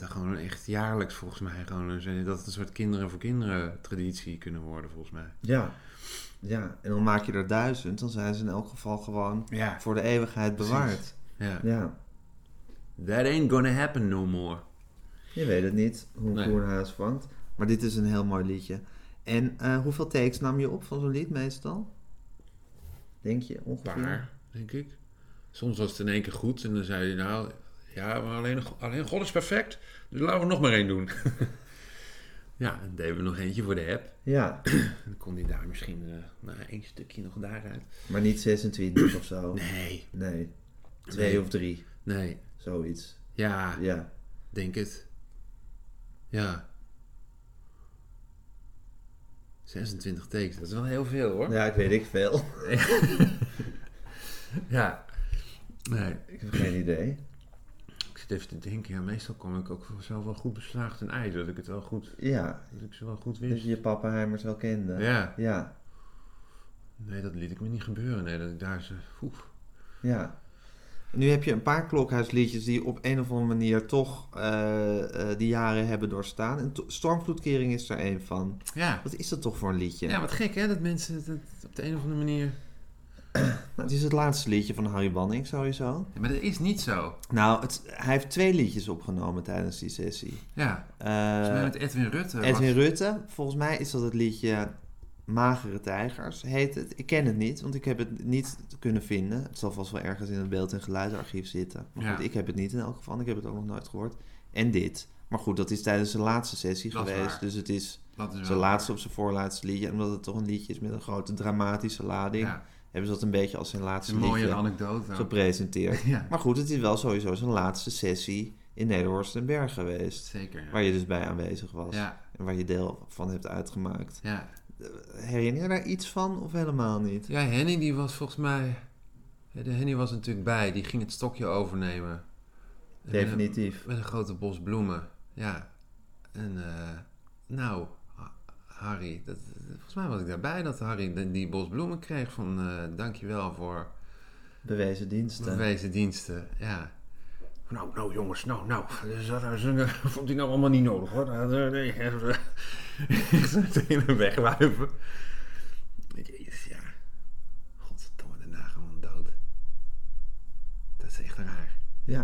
Er gewoon echt jaarlijks volgens mij gewoon... Een, dat het een soort kinderen voor kinderen traditie kunnen worden, volgens mij. ja. Ja. En dan maak je er duizend, dan zijn ze in elk geval gewoon Ja. voor de eeuwigheid bewaard. Ja. Ja. That ain't gonna happen no more. Je weet het niet hoe een Nee. koe een huis vangt. Maar dit is een heel mooi liedje. En eh, hoeveel takes nam je op van zo'n lied meestal? Denk je ongeveer? Paar, denk ik. Soms was het in één keer goed en dan zei je nou, ja, maar alleen, alleen God is perfect, dus laten we nog maar één doen. *laughs* ja, dan deden we nog eentje voor de app. Ja, *clears throat* Dan kon hij daar misschien uh, nou, één stukje nog daaruit. maar niet 26 of zo. *clears throat* Nee, Nee. Twee Nee. of drie, nee, zoiets. ja, Ja. denk het. Ja. 26 takes, dat is wel heel veel hoor. Ja, ik weet ik veel. *laughs* *laughs* Ja. Nee, Ik heb geen idee. Even te denken, ja, meestal kom ik ook zelf wel goed beslaagd ten ei, dat ik het wel goed, Ja, dat ik ze wel goed dat wist. je je pappenheimers wel kende. Ja. Ja, Nee, dat liet ik me niet gebeuren. Nee, dat ik daar ze. Oef. ja. Nu heb je een paar klokhuisliedjes die op een of andere manier toch eh, die jaren hebben doorstaan. En to- Stormvloedkering is er een van. Ja. Wat is dat toch voor een liedje? ja, wat gek hè, dat mensen het op de een of andere manier. Nou, *clears throat* het is het laatste liedje van Harry Banning sowieso. Ja, maar dat is niet zo. Nou, het, hij heeft twee liedjes opgenomen tijdens die sessie. Ja. Eh, Volgens mij met Edwin Rutte. was- Edwin Rutte, volgens mij is dat het liedje Magere Tijgers, heet het. Ik ken het niet, want ik heb het niet kunnen vinden. Het zal vast wel ergens in het beeld- en geluidsarchief zitten. Maar Ja. goed, ik heb het niet in elk geval. Ik heb het ook nog nooit gehoord. En dit. Maar goed, dat is tijdens zijn laatste sessie Dat geweest. waar. Dus het is zijn laatste of zijn voorlaatste liedje. Omdat het toch een liedje is met een grote dramatische lading, Ja, hebben ze dat een beetje als zijn laatste een mooie anekdote. gepresenteerd. *laughs* Ja, Maar goed, het is wel sowieso zijn laatste sessie in Nederhorst en Berg geweest. zeker. Ja. Waar je dus bij aanwezig was. ja, En waar je deel van hebt uitgemaakt. ja. Herinner je daar iets van of helemaal niet? ja, Henny die was volgens mij. De Henny was natuurlijk bij, die ging het stokje overnemen. En met een- Definitief. Met een grote bos bloemen, ja. En eh, nou, Harry, dat, volgens mij was ik daarbij dat Harry die, die bos bloemen kreeg van eh dankjewel voor Bewezen diensten. bewezen diensten. Ja. Nou, nou jongens, nou, nou, dus dat is een- vond hij nou allemaal niet nodig hoor. Dat, eh, nee, eh, tegen hem wegwuiven. Jezus, ja. Godverdomme, daarna gewoon dood. Dat is echt raar. Ja.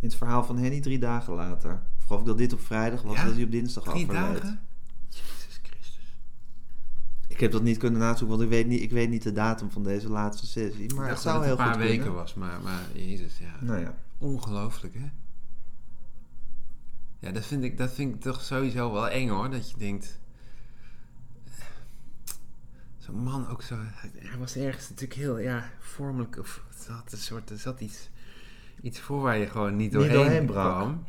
In het verhaal van Henny drie dagen later. Of geloof ik dat dit op vrijdag was, Ja? dat hij op dinsdag Drie overleed. dagen? Ik heb dat niet kunnen nazoeken, want ik weet niet, ik weet niet de datum van deze laatste sessie. Maar het zou heel het een paar goed weken kunnen. was, maar, maar Jezus, ja. Nou ja. Ongelooflijk, hè? Ja, dat vind, ik, dat vind ik toch sowieso wel eng, hoor. Dat je denkt... zo'n man ook zo... Hij was ergens natuurlijk heel, ja, vormelijk... Of, er zat een soort... Er zat iets, iets voor waar je gewoon niet doorheen, doorheen brak. kwam.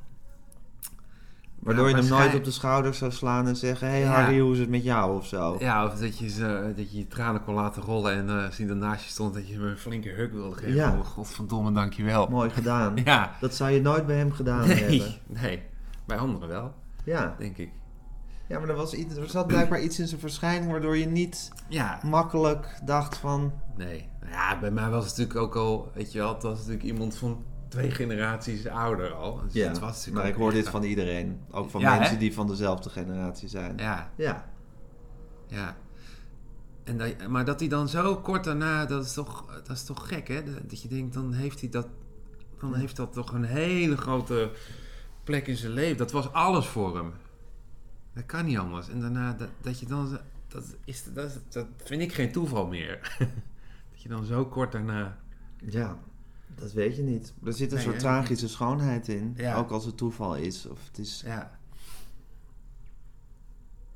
Waardoor Ja, je hem nooit op de schouders zou slaan en zeggen... Hé hey. Harry, hoe is het met jou? Of zo. Ja, of dat je, ze, dat je je tranen kon laten rollen en eh als hij ernaast je stond, dat je hem een flinke huk wilde geven. Ja. Oh, godverdomme, dankjewel. Mooi gedaan. *laughs* Ja. Dat zou je nooit bij hem gedaan hebben. Nee. Bij anderen wel, Ja. denk ik. ja, maar er, was iets, er zat blijkbaar iets in zijn verschijning... waardoor je niet Ja, makkelijk dacht van... nee. Ja, bij mij was het natuurlijk ook al, weet je wel, het was natuurlijk iemand van twee generaties ouder al. Dus Ja, het was maar ik hoor dit van iedereen. Ook van Ja, mensen hè? die van dezelfde generatie zijn. Ja, Ja. ja. En dat, maar dat hij dan zo kort daarna, dat is toch, dat is toch gek, hè? Dat je denkt, dan heeft hij dat, dan heeft dat toch een hele grote plek in zijn leven. Dat was alles voor hem. Dat kan niet anders. En daarna, dat, dat je dan, dat, is, dat, dat vind ik geen toeval meer. *laughs* dat je dan zo kort daarna, Ja, dat weet je niet. Er zit een Nee, soort hè? tragische schoonheid in. Ja. Ook als het toeval is. Of het is, ja.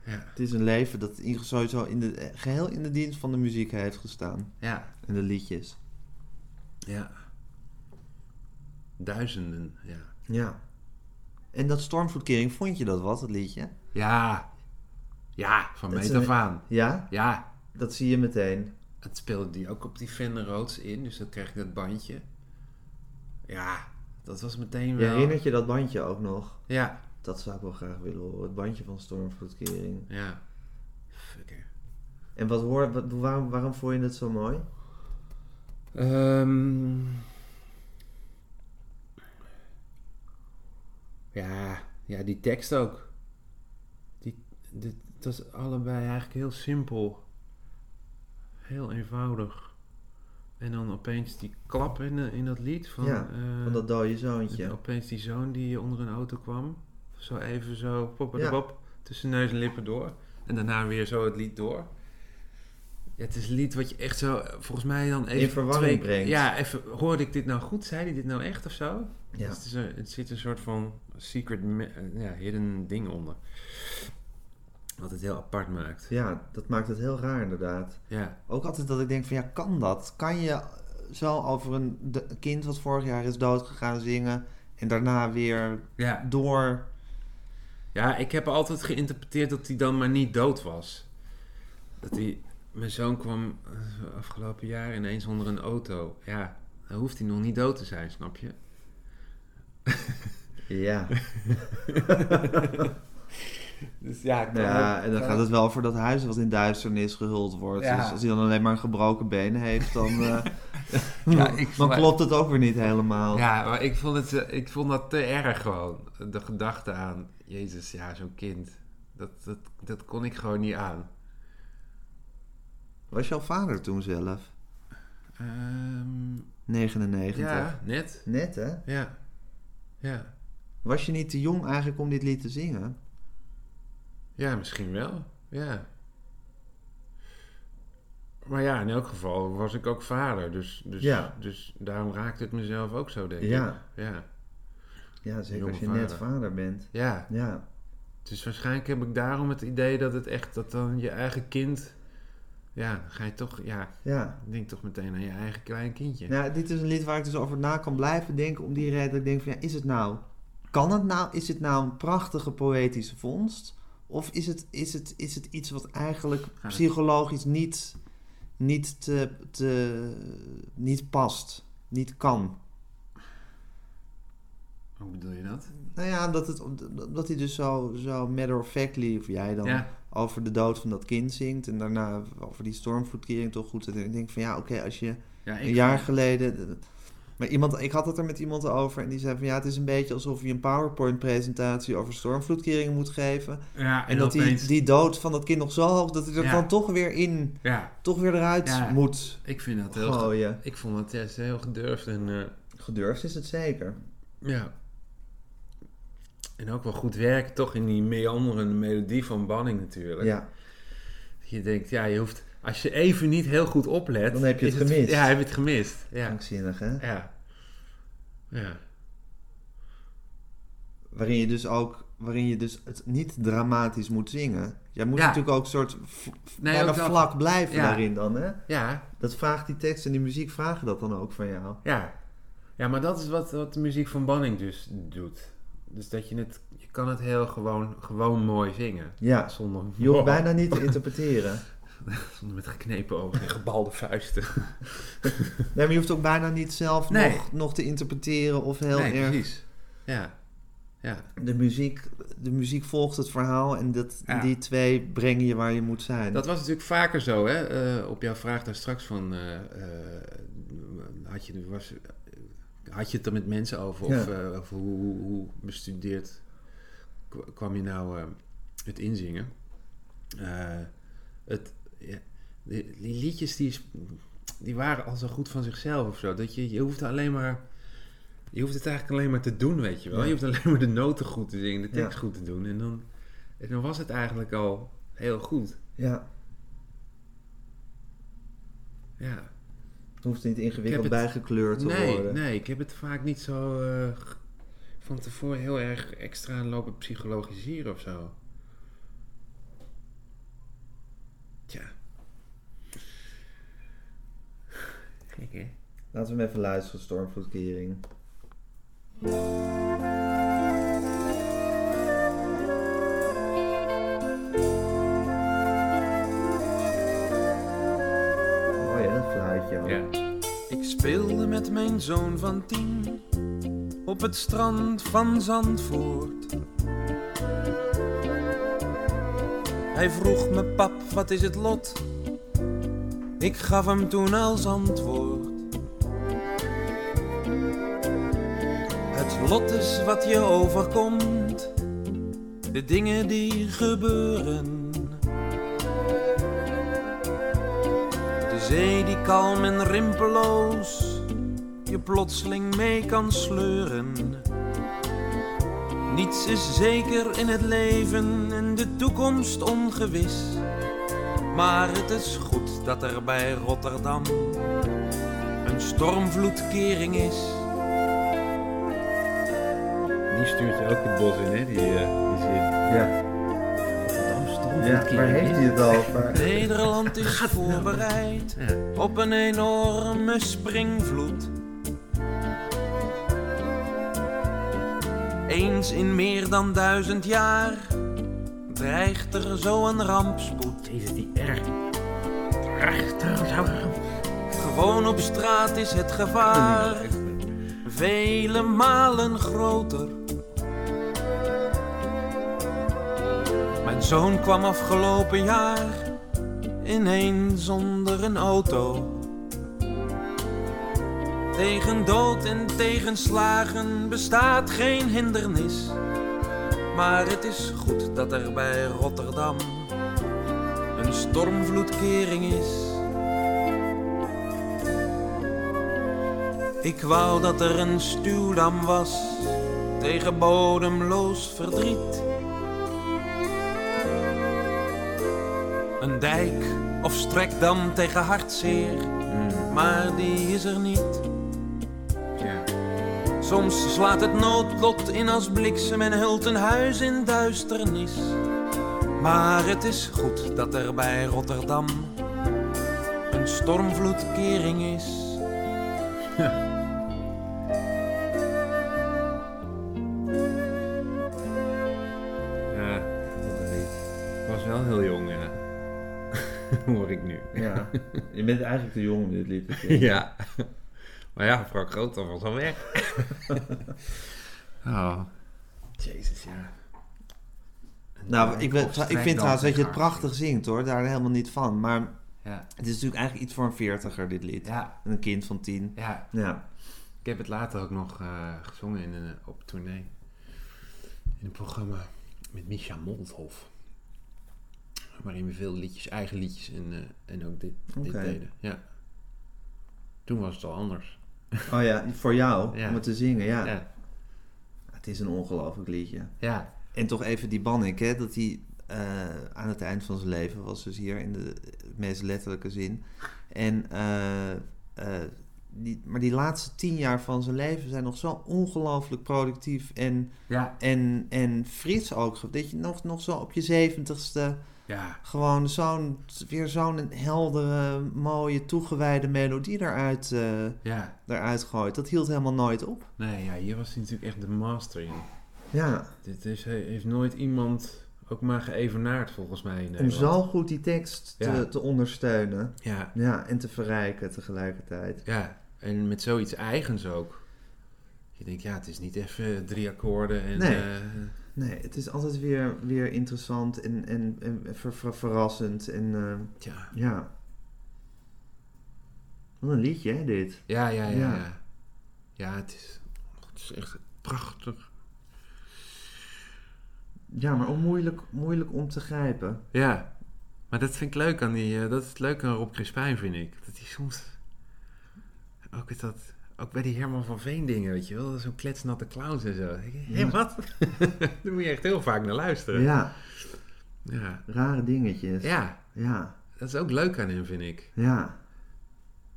Ja, het is een leven dat sowieso in de, geheel in de dienst van de muziek heeft gestaan. ja, En de liedjes. ja. Duizenden, ja. Ja. En dat Stormvloedkering, vond je dat wat, het liedje? Ja, ja, van meet af aan. Ja? Ja, Dat zie je meteen. het speelde die ook op die Fender Rhodes in, dus dan kreeg ik dat bandje. Ja, dat was meteen Je wel... herinnert je dat bandje ook nog? Ja, Dat zou ik wel graag willen horen. Het bandje van Stormvloedkering. ja. Fucker. En wat hoor, wat, waarom, waarom vond je het zo mooi? Ehm. ja, ja, die tekst ook. Die, dit, dat is allebei eigenlijk heel simpel. Heel eenvoudig. En dan opeens die klap in, de- in dat lied van, Ja, eh, Van dat dode zoontje. opeens die zoon die onder een auto kwam. Zo even zo, pop tussen neus en lippen door. En daarna weer zo het lied door. Ja, het is een lied wat je echt zo, volgens mij dan even... In verwarring brengt. Ja, even, hoorde ik dit nou goed? Zei hij dit nou echt of zo? Ja. Het, is een, het zit een soort van secret, eh, ja, hidden ding onder. Wat het heel apart maakt. ja, dat maakt het heel raar inderdaad. Ja, Ook altijd dat ik denk van ja, kan dat? Kan je zo over een de- kind wat vorig jaar is doodgegaan zingen en daarna weer ja. door... Ja, ik heb altijd geïnterpreteerd dat hij dan maar niet dood was. Dat hij... Mijn zoon kwam eh, afgelopen jaar ineens onder een auto. Ja, dan hoeft hij nog niet dood te zijn, snap je? Ja, *laughs* *laughs* *laughs* Dus ja, ik ja ook- en dan gaat het wel voor dat huis wat in duisternis gehuld wordt. Ja. Dus als hij dan alleen maar een gebroken been heeft, dan, eh, *laughs* Ja, ik- *laughs* dan klopt het ook weer niet helemaal. Ja, maar ik vond, het, eh, ik vond dat te erg gewoon. De gedachte aan, Jezus, ja, zo'n kind. Dat, dat, dat kon ik gewoon niet aan. Was jouw vader toen zelf? Ehm, 99. ja, net. Net hè? Ja. Ja. Was je niet te jong eigenlijk om dit lied te zingen? Ja, misschien wel. Ja. Maar ja, in elk geval was ik ook vader. Dus, dus, Ja. dus daarom raakte het mezelf ook zo, denk ik. Ja. Ja. Ja, zeker als je net vader. bent. Ja. Ja, Dus waarschijnlijk heb ik daarom het idee dat het echt, dat dan je eigen kind... Ja, ga je toch, ja, ja. denk toch meteen aan je eigen klein kindje. Nou, dit is een lied waar ik dus over na kan blijven denken. Om die reden dat ik denk van ja, is het nou... Kan het nou? Is het nou een prachtige poëtische vondst? Of is het, is het, is het iets wat eigenlijk psychologisch niet, niet, te, te, niet past? Niet kan? Hoe bedoel je dat? Nou ja, dat, het, dat hij dus zo, zo matter of factly, of jij dan, Ja, over de dood van dat kind zingt. En daarna over die stormvloedkering toch goed. En ik denk van ja, oké, als je ja een jaar geleden. Maar iemand, ik had het er met iemand over en die zei van ja, het is een beetje alsof je een PowerPoint-presentatie over stormvloedkeringen moet geven. Ja, En, dat die, opeens- die dood van dat kind nog zo hoog dat hij er Ja. dan toch weer in, Ja, toch weer eruit Ja. moet ik vind dat heel... gooien. Ik vond dat juist heel gedurfd en... eh, Gedurfd is het zeker. Ja. En ook wel goed werken, toch in die meanderende melodie van Banning natuurlijk. Ja, Je denkt, ja, je hoeft... Als je even niet heel goed oplet... Dan heb je het is gemist. Ja, heb je het gemist. Ja. hè. Ja. Ja. Waarin je dus ook waarin je dus het niet dramatisch moet zingen. Jij moet Ja. natuurlijk ook een soort Nee, bijna ook dat- vlak blijven Ja. daarin dan, hè? Ja, Dat vraagt die tekst en die muziek vragen dat dan ook van jou. ja. Ja, maar dat is wat, wat de muziek van Banning dus doet. Dus dat je het... Je kan het heel gewoon, gewoon mooi zingen. Ja, Zonder... je hoeft bijna niet te interpreteren. Zonder *laughs* met geknepen ogen en gebalde vuisten. *laughs* Nee, maar je hoeft ook bijna niet zelf Nee. nog, nog te interpreteren of heel nee, erg... precies. Ja. Ja. De muziek, de muziek volgt het verhaal en dat, Ja. die twee brengen je waar je moet zijn. Dat was natuurlijk vaker zo, hè? Eh, op jouw vraag daar straks van... eh, eh, had, je, was, had je het er met mensen over? Of, Ja. eh, of hoe, hoe, hoe bestudeerd kwa- kwam je nou eh, het inzingen? Eh, het, ja, die, die liedjes die, die waren al zo goed van zichzelf of zo. Dat je, je hoeft alleen maar... Je hoeft het eigenlijk alleen maar te doen, weet je wel. Ja. Je hoeft alleen maar de noten goed te zingen, de tekst Ja. goed te doen. En dan, en dan was het eigenlijk al heel goed. Ja, Ja. het hoeft niet Ik ingewikkeld het- bijgekleurd te Nee, worden. nee, ik heb het vaak niet zo eh, van tevoren heel erg extra lopen psychologiseren of zo. Tja. Gek, hè? Laten we hem even luisteren, Stormvloedkering. Mooi hè, dat fluitje. Ja. Ik speelde met mijn zoon van tien op het strand van Zandvoort. Hij vroeg me, pap, wat is het lot? Ik gaf hem toen als antwoord. Het lot is wat je overkomt, de dingen die gebeuren. De zee die kalm en rimpeloos je plotseling mee kan sleuren. Niets is zeker in het leven en de toekomst ongewis. Maar het is goed dat er bij Rotterdam een stormvloedkering is. Die stuurt je ook het bos in, hè? Die, eh, die zin. Ja. Rotterdam ja, waar heeft hij het over? Nederland is voorbereid Ja. op een enorme springvloed. Eens in meer dan duizend jaar dreigt er zo een rampspoed. Jezus, die erg. Gewoon op straat is het gevaar vele malen groter. Mijn zoon kwam afgelopen jaar ineens zonder een auto. Tegen dood en tegenslagen bestaat geen hindernis. Maar het is goed dat er bij Rotterdam een stormvloedkering is. Ik wou dat er een stuwdam was tegen bodemloos verdriet. Een dijk of strekdam tegen hartzeer, maar die is er niet. Soms slaat het noodlot in als bliksem en hult een huis in duisternis. Maar het is goed dat er bij Rotterdam een stormvloedkering is. *laughs* Ja, ik was wel heel jong, ja. *laughs* Hoor ik nu. Ja, *laughs* je bent eigenlijk te jong om dit lied te zingen. Ja. Maar ja, Frank Groter was al weg. oh. Jezus, ja. Nou, ik, ik vind trouwens dat je het prachtig zingt hoor, daar helemaal niet van. Maar Ja. het is natuurlijk eigenlijk iets voor een veertiger, dit lied. Ja, Een kind van tien. ja. Ja. Ik heb het later ook nog eh, gezongen in een, op tournee. In een programma met Misha Molthof. Waarin we veel liedjes, eigen liedjes en, eh, en ook dit, deden. Ja. Toen was het al anders. *laughs* Oh ja, voor jou, Ja. om het te zingen, ja. Ja. Het is een ongelooflijk liedje. Ja. En toch even die Bannik, hè, dat hij eh, aan het eind van zijn leven was, dus hier in de meest letterlijke zin. En eh, eh, die, maar die laatste tien jaar van zijn leven zijn nog zo ongelooflijk productief en, Ja, en, en fris ook. Dat je nog, nog zo op je zeventigste ja, gewoon zo'n, weer zo'n heldere, mooie, toegewijde melodie eruit, eh, ja. eruit gooit. Dat hield helemaal nooit op. Nee, ja, hier was hij natuurlijk echt de master in. Ja, Dit is, he- heeft nooit iemand ook maar geëvenaard volgens mij in om zo goed die tekst te, Ja. te ondersteunen. Ja, Ja, en te verrijken tegelijkertijd. ja, en met zoiets eigens ook. Je denkt, ja, het is niet even drie akkoorden en... Nee. eh, Nee, het is altijd weer, weer interessant en, en, en ver- ver- verrassend. En eh, tja. ja. Wat een liedje, hè, dit? Ja, ja, ja, Ja. ja. Ja, het is, het is echt prachtig. Ja, maar ook moeilijk, moeilijk om te grijpen. Ja, maar dat vind ik leuk aan die, eh, dat is het leuke aan Rob Crispijn, vind ik. Dat hij soms, ook, is dat, ook bij die Herman van Veen dingen, weet je wel, zo'n kletsnatte clowns en zo. Hé, Ja. wat? *laughs* Daar moet je echt heel vaak naar luisteren. Ja, Ja. rare dingetjes. ja, Ja, dat is ook leuk aan hem, vind ik. ja.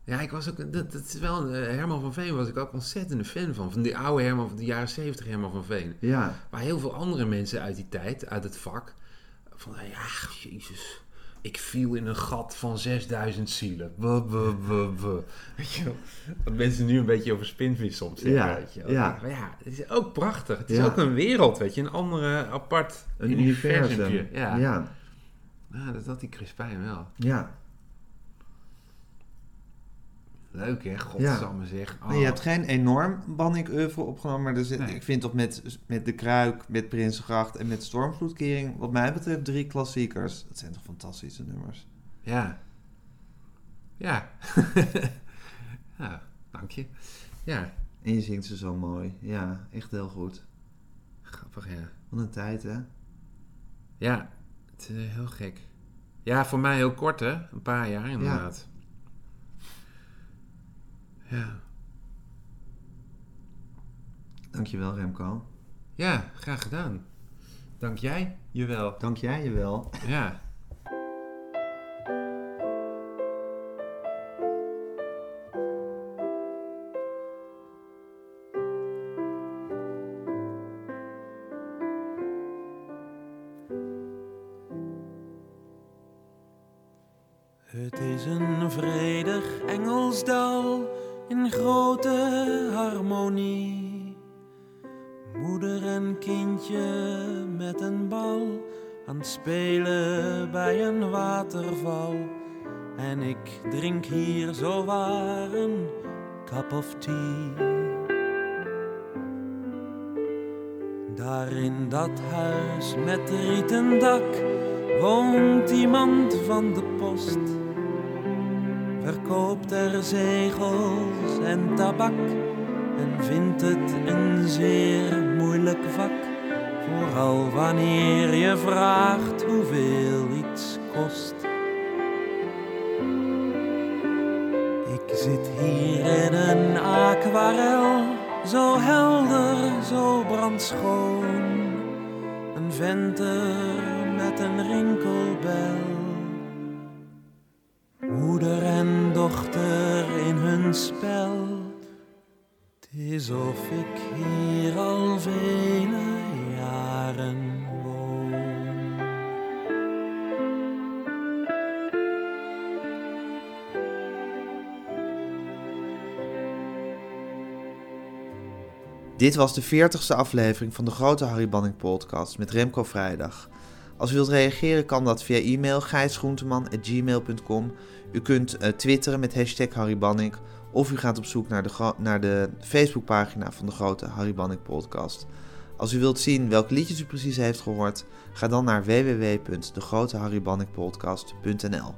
Ja, ik was ook, dat, dat is wel, eh, Herman van Veen was ik ook ontzettende fan van. Van die oude Herman van de jaren 70 Herman van Veen. Ja, Waar heel veel andere mensen uit die tijd, uit het vak, van ja, jezus, ik viel in een gat van 6000 zielen. Buh, buh, buh, buh. Weet je wel? Dat mensen nu een beetje over spinvis soms zeggen, Ja, weet je wel. ja. Maar ja, het is ook prachtig. Het is Ja. ook een wereld, weet je, een andere apart een universum. ja, Ja, dat had die Crispijn wel. ja. Leuk hè, godsamme zeg. Oh. Nee, je hebt geen enorm banning oeuvre opgenomen, maar er Nee. ik vind toch met, met De Kruik, met Prinsengracht en met Stormvloedkering, wat mij betreft, drie klassiekers. Dat zijn toch fantastische nummers. Ja. Ja. *laughs* ja, dank je. Ja, En je zingt ze zo mooi. Ja, echt heel goed. grappig ja. Wat een tijd, hè? Ja, het is heel gek. Ja, voor mij heel kort, hè? Een paar jaar inderdaad. Ja. Dankjewel, Remco. Ja, graag gedaan. Dank jij. Jawel. Dank jij je wel. Ja. *laughs* dak woont iemand van de post. Verkoopt er zegels en tabak en vindt het een zeer moeilijk vak. Vooral wanneer je vraagt hoeveel iets kost. Ik zit hier in een aquarel, zo helder, zo brandschoon. Een venter is of ik hier al vele jaren woon. Dit was de 40ste aflevering van de Grote Harry Banning podcast met Remco Vrijdag. Als u wilt reageren kan dat via e-mail gijsgroenteman.gmail.com. U kunt eh, twitteren met hashtag Harry of u gaat op zoek naar de, naar de Facebookpagina van de Grote Harry podcast. Als u wilt zien welke liedjes u precies heeft gehoord, ga dan naar www.degroteharrybanningpodcast.nl.